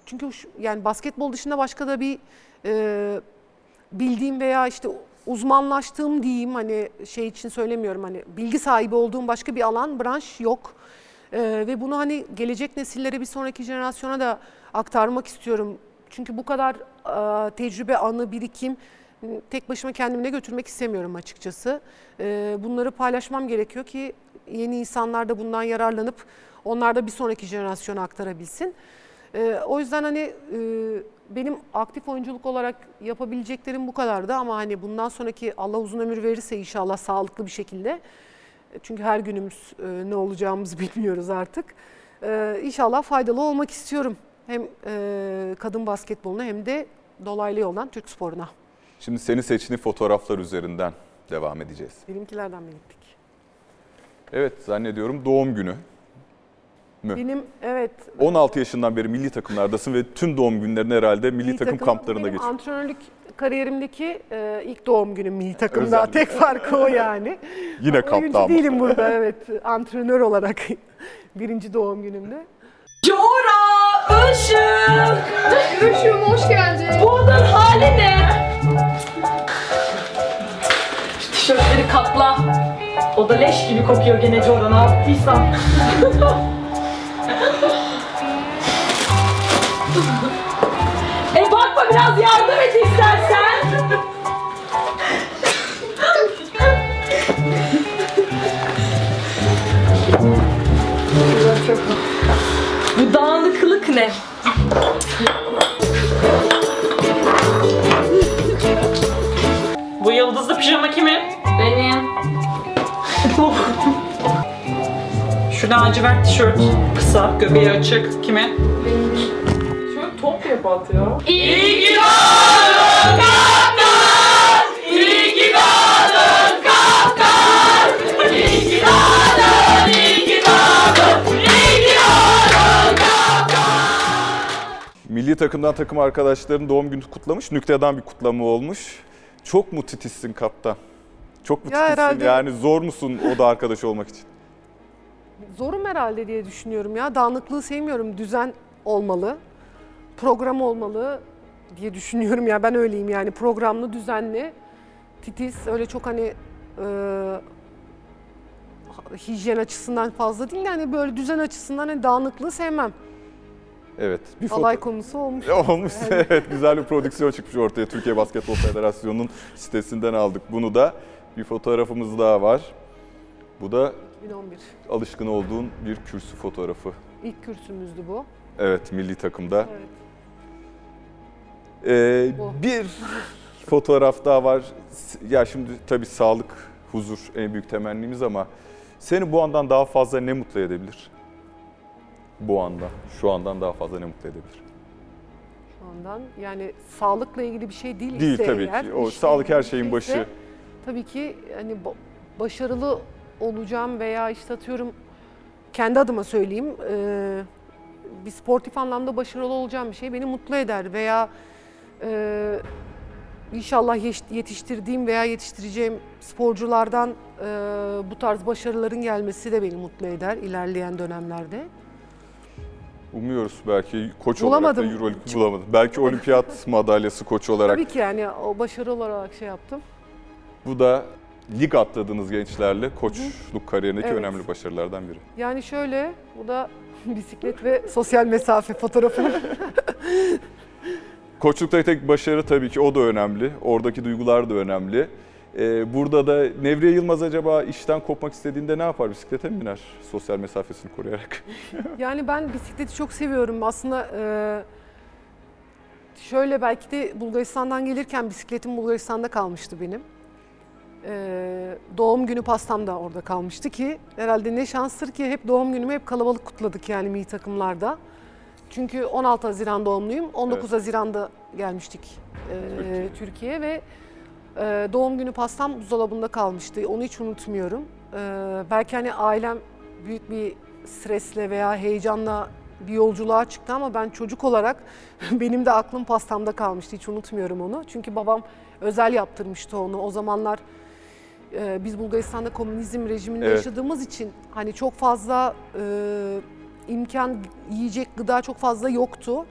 çünkü şu- yani basketbol dışında başka da bir e, bildiğim veya işte uzmanlaştığım diyeyim hani şey için söylemiyorum hani bilgi sahibi olduğum başka bir alan, branş yok. E, ve bunu hani gelecek nesillere bir sonraki jenerasyona da aktarmak istiyorum. Çünkü bu kadar e, tecrübe, anı, birikim tek başıma kendimle götürmek istemiyorum açıkçası. E, bunları paylaşmam gerekiyor ki yeni insanlar da bundan yararlanıp onlar da bir sonraki jenerasyona aktarabilsin. E, o yüzden hani e, benim aktif oyunculuk olarak yapabileceklerim bu kadardı ama hani bundan sonraki Allah uzun ömür verirse inşallah sağlıklı bir şekilde çünkü her günümüz e, ne olacağımızı [laughs] bilmiyoruz artık. E, inşallah faydalı olmak istiyorum. Hem e, kadın basketboluna hem de dolaylı yoldan Türk sporuna. Şimdi seni seçtiğin fotoğraflar üzerinden devam edeceğiz. Benimkilerden belirttik. Evet zannediyorum doğum günü. Mü? Benim evet 16 yaşından beri milli takımlardasın ve tüm doğum günlerini herhalde milli, takım, kamplarında benim geçirdin. antrenörlük kariyerimdeki e, ilk doğum günüm milli takımda. Özellikle. Tek farkı o yani. [laughs] Yine kampta ama. değilim burada evet. Antrenör olarak [laughs] birinci doğum günümde. Cora ışık. Görüşüm hoş geldin. Bu odanın hali ne? Tişörtleri katla. O da leş gibi kokuyor gene Cora ne yaptıysam. [laughs] biraz yardım et istersen. Bu dağınıklık ne? Bu yıldızlı pijama kimin? Benim. Şu lacivert tişört kısa, göbeği açık. Kimin? Şöyle şey bat ya. İyi ki doğdun kaptan! İyi ki doğdun kaptan! İyi ki doğdun, iyi ki doğdun, iyi ki doğdun kaptan! Milli takımdan takım arkadaşlarının doğum günü kutlamış. Nüktedan bir kutlama olmuş. Çok mu titizsin kaptan? Çok mu Ya titizsin? herhalde. Yani zor musun o da arkadaş olmak için? Zorum herhalde diye düşünüyorum ya. Dağınıklığı sevmiyorum. Düzen olmalı. Program olmalı diye düşünüyorum ya. Ben öyleyim yani. Programlı, düzenli, titiz. Öyle çok hani e, hijyen açısından fazla değil. Yani böyle düzen açısından hani dağınıklığı sevmem. Evet. Bir Alay konusu olmuş. [laughs] Olmuş evet güzel bir prodüksiyon çıkmış ortaya Türkiye Basketbol Federasyonu'nun sitesinden aldık bunu da. Bir fotoğrafımız daha var. Bu da 2011. alışkın olduğun bir kürsü fotoğrafı. İlk kürsümüzdü bu. Evet milli takımda. Evet. Ee, bir fotoğraf daha var. Ya şimdi tabii sağlık, huzur en büyük temennimiz ama seni bu andan daha fazla ne mutlu edebilir? Bu anda, şu andan daha fazla ne mutlu edebilir? Şu andan yani sağlıkla ilgili bir şey değil. Değil tabii eğer, ki. O işle sağlık her şeyin başı. Tabii ki hani ba- başarılı olacağım veya işte atıyorum kendi adıma söyleyeyim e, bir sportif anlamda başarılı olacağım bir şey beni mutlu eder veya e, inşallah yetiştirdiğim veya yetiştireceğim sporculardan e, bu tarz başarıların gelmesi de beni mutlu eder ilerleyen dönemlerde. Umuyoruz belki koç Bulamadım. olarak da Euroleague bulamadım. Belki olimpiyat [laughs] madalyası koçu olarak. Tabii ki yani o başarı olarak şey yaptım. Bu da lig atladığınız gençlerle koçluk kariyerindeki Evet. önemli başarılardan biri. Yani şöyle, bu da [laughs] bisiklet ve sosyal mesafe fotoğrafı. [laughs] Koçlukta tek başarı tabii ki o da önemli. Oradaki duygular da önemli. Ee, burada da Nevriye Yılmaz acaba işten kopmak istediğinde ne yapar? Bisiklete mi biner? Sosyal mesafesini koruyarak. [laughs] yani ben bisikleti çok seviyorum. Aslında e, şöyle belki de Bulgaristan'dan gelirken bisikletim Bulgaristan'da kalmıştı benim. E, doğum günü pastam da orada kalmıştı ki herhalde ne şanstır ki hep doğum günümü hep kalabalık kutladık yani milli takımlarda. Çünkü 16 Haziran doğumluyum. 19 Evet. Haziran'da gelmiştik e, Türkiye. Türkiye'ye ve e, doğum günü pastam buzdolabında kalmıştı. Onu hiç unutmuyorum. E, belki hani ailem büyük bir stresle veya heyecanla bir yolculuğa çıktı ama ben çocuk olarak [laughs] benim de aklım pastamda kalmıştı. Hiç unutmuyorum onu. Çünkü babam özel yaptırmıştı onu. O zamanlar e, biz Bulgaristan'da komünizm rejiminde Evet. yaşadığımız için hani çok fazla e, imkan, yiyecek, gıda çok fazla yoktu.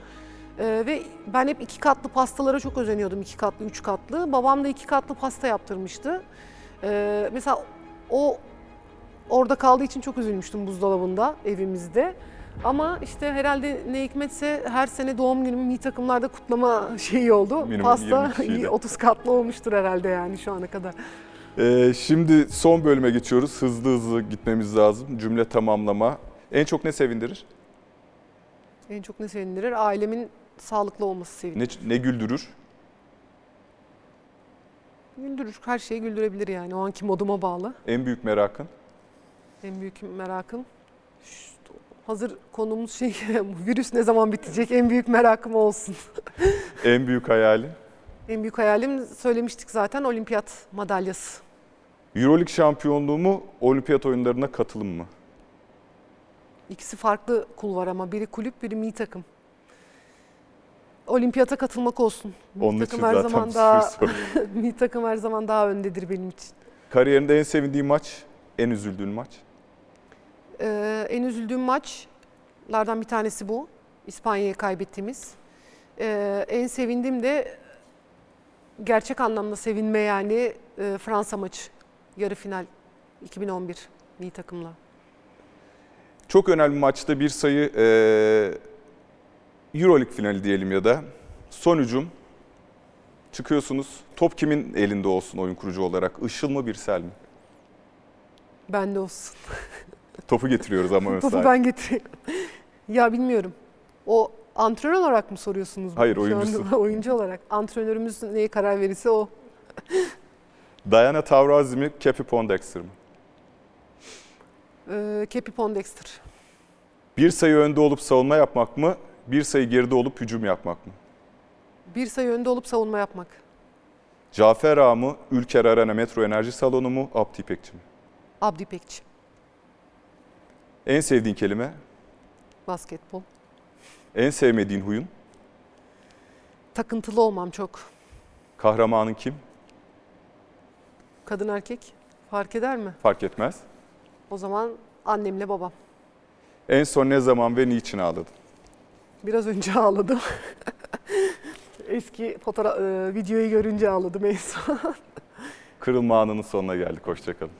E, ve ben hep iki katlı pastalara çok özeniyordum. iki katlı, üç katlı. Babam da iki katlı pasta yaptırmıştı. E, mesela o orada kaldığı için çok üzülmüştüm buzdolabında evimizde. Ama işte herhalde ne hikmetse her sene doğum günümü milli takımlarda kutlama [laughs] şeyi oldu. Minimum Pasta 20 kişiyle. 30 katlı olmuştur herhalde yani şu ana kadar. Ee, şimdi son bölüme geçiyoruz. Hızlı hızlı gitmemiz lazım. Cümle tamamlama. En çok ne sevindirir? En çok ne sevindirir? Ailemin sağlıklı olması sevindirir. Ne, ne güldürür? Güldürür. Her şeyi güldürebilir yani. O anki moduma bağlı. En büyük merakın? En büyük merakım. Şşt, hazır konumuz şey [laughs] bu virüs ne zaman bitecek? En büyük merakım o olsun. [laughs] En büyük hayalin? En büyük hayalim söylemiştik zaten olimpiyat madalyası. Euroleague şampiyonluğu mu, olimpiyat oyunlarına katılım mı? İkisi farklı kulvar ama biri kulüp biri milli takım. Olimpiyata katılmak olsun. Milli Onun takım için her zaten zaman daha soru. [laughs] milli takım her zaman daha öndedir benim için. Kariyerinde en sevindiğin maç, en üzüldüğün maç? Ee, en üzüldüğüm maçlardan bir tanesi bu. İspanya'ya kaybettiğimiz. Ee, en sevindiğim de gerçek anlamda sevinme yani e, Fransa maçı. Yarı final 2011 milli takımla. Çok önemli maçta bir sayı e, Euroleague finali diyelim ya da son hücum çıkıyorsunuz. Top kimin elinde olsun oyun kurucu olarak? Işıl mı Birsel mi? Bende olsun. [laughs] Topu getiriyoruz ama ön Topu ben getireyim. ya bilmiyorum. O antrenör olarak mı soruyorsunuz? bunu Hayır, şu anda? oyuncusu. [laughs] oyuncu olarak. Antrenörümüz neye karar verirse o. Diana Taurasi mi, Cappy Pondexter mi? Ee, Kepi Pondexter. Bir sayı önde olup savunma yapmak mı, bir sayı geride olup hücum yapmak mı? Bir sayı önde olup savunma yapmak. Cafer Ağa mı, Ülker Arena Metro Enerji Salonu mu, Abdi İpekçi mi? Abdi Pekçi. En sevdiğin kelime, Basketbol. en sevmediğin huyun, takıntılı olmam çok. Kahramanın kim? Kadın erkek fark eder mi? Fark etmez. O zaman annemle babam. En son ne zaman ve niçin ağladın? Biraz önce ağladım. [laughs] Eski fotoğraf, e, videoyu görünce ağladım en son. [laughs] Kırılma anının sonuna geldik. Hoşçakalın.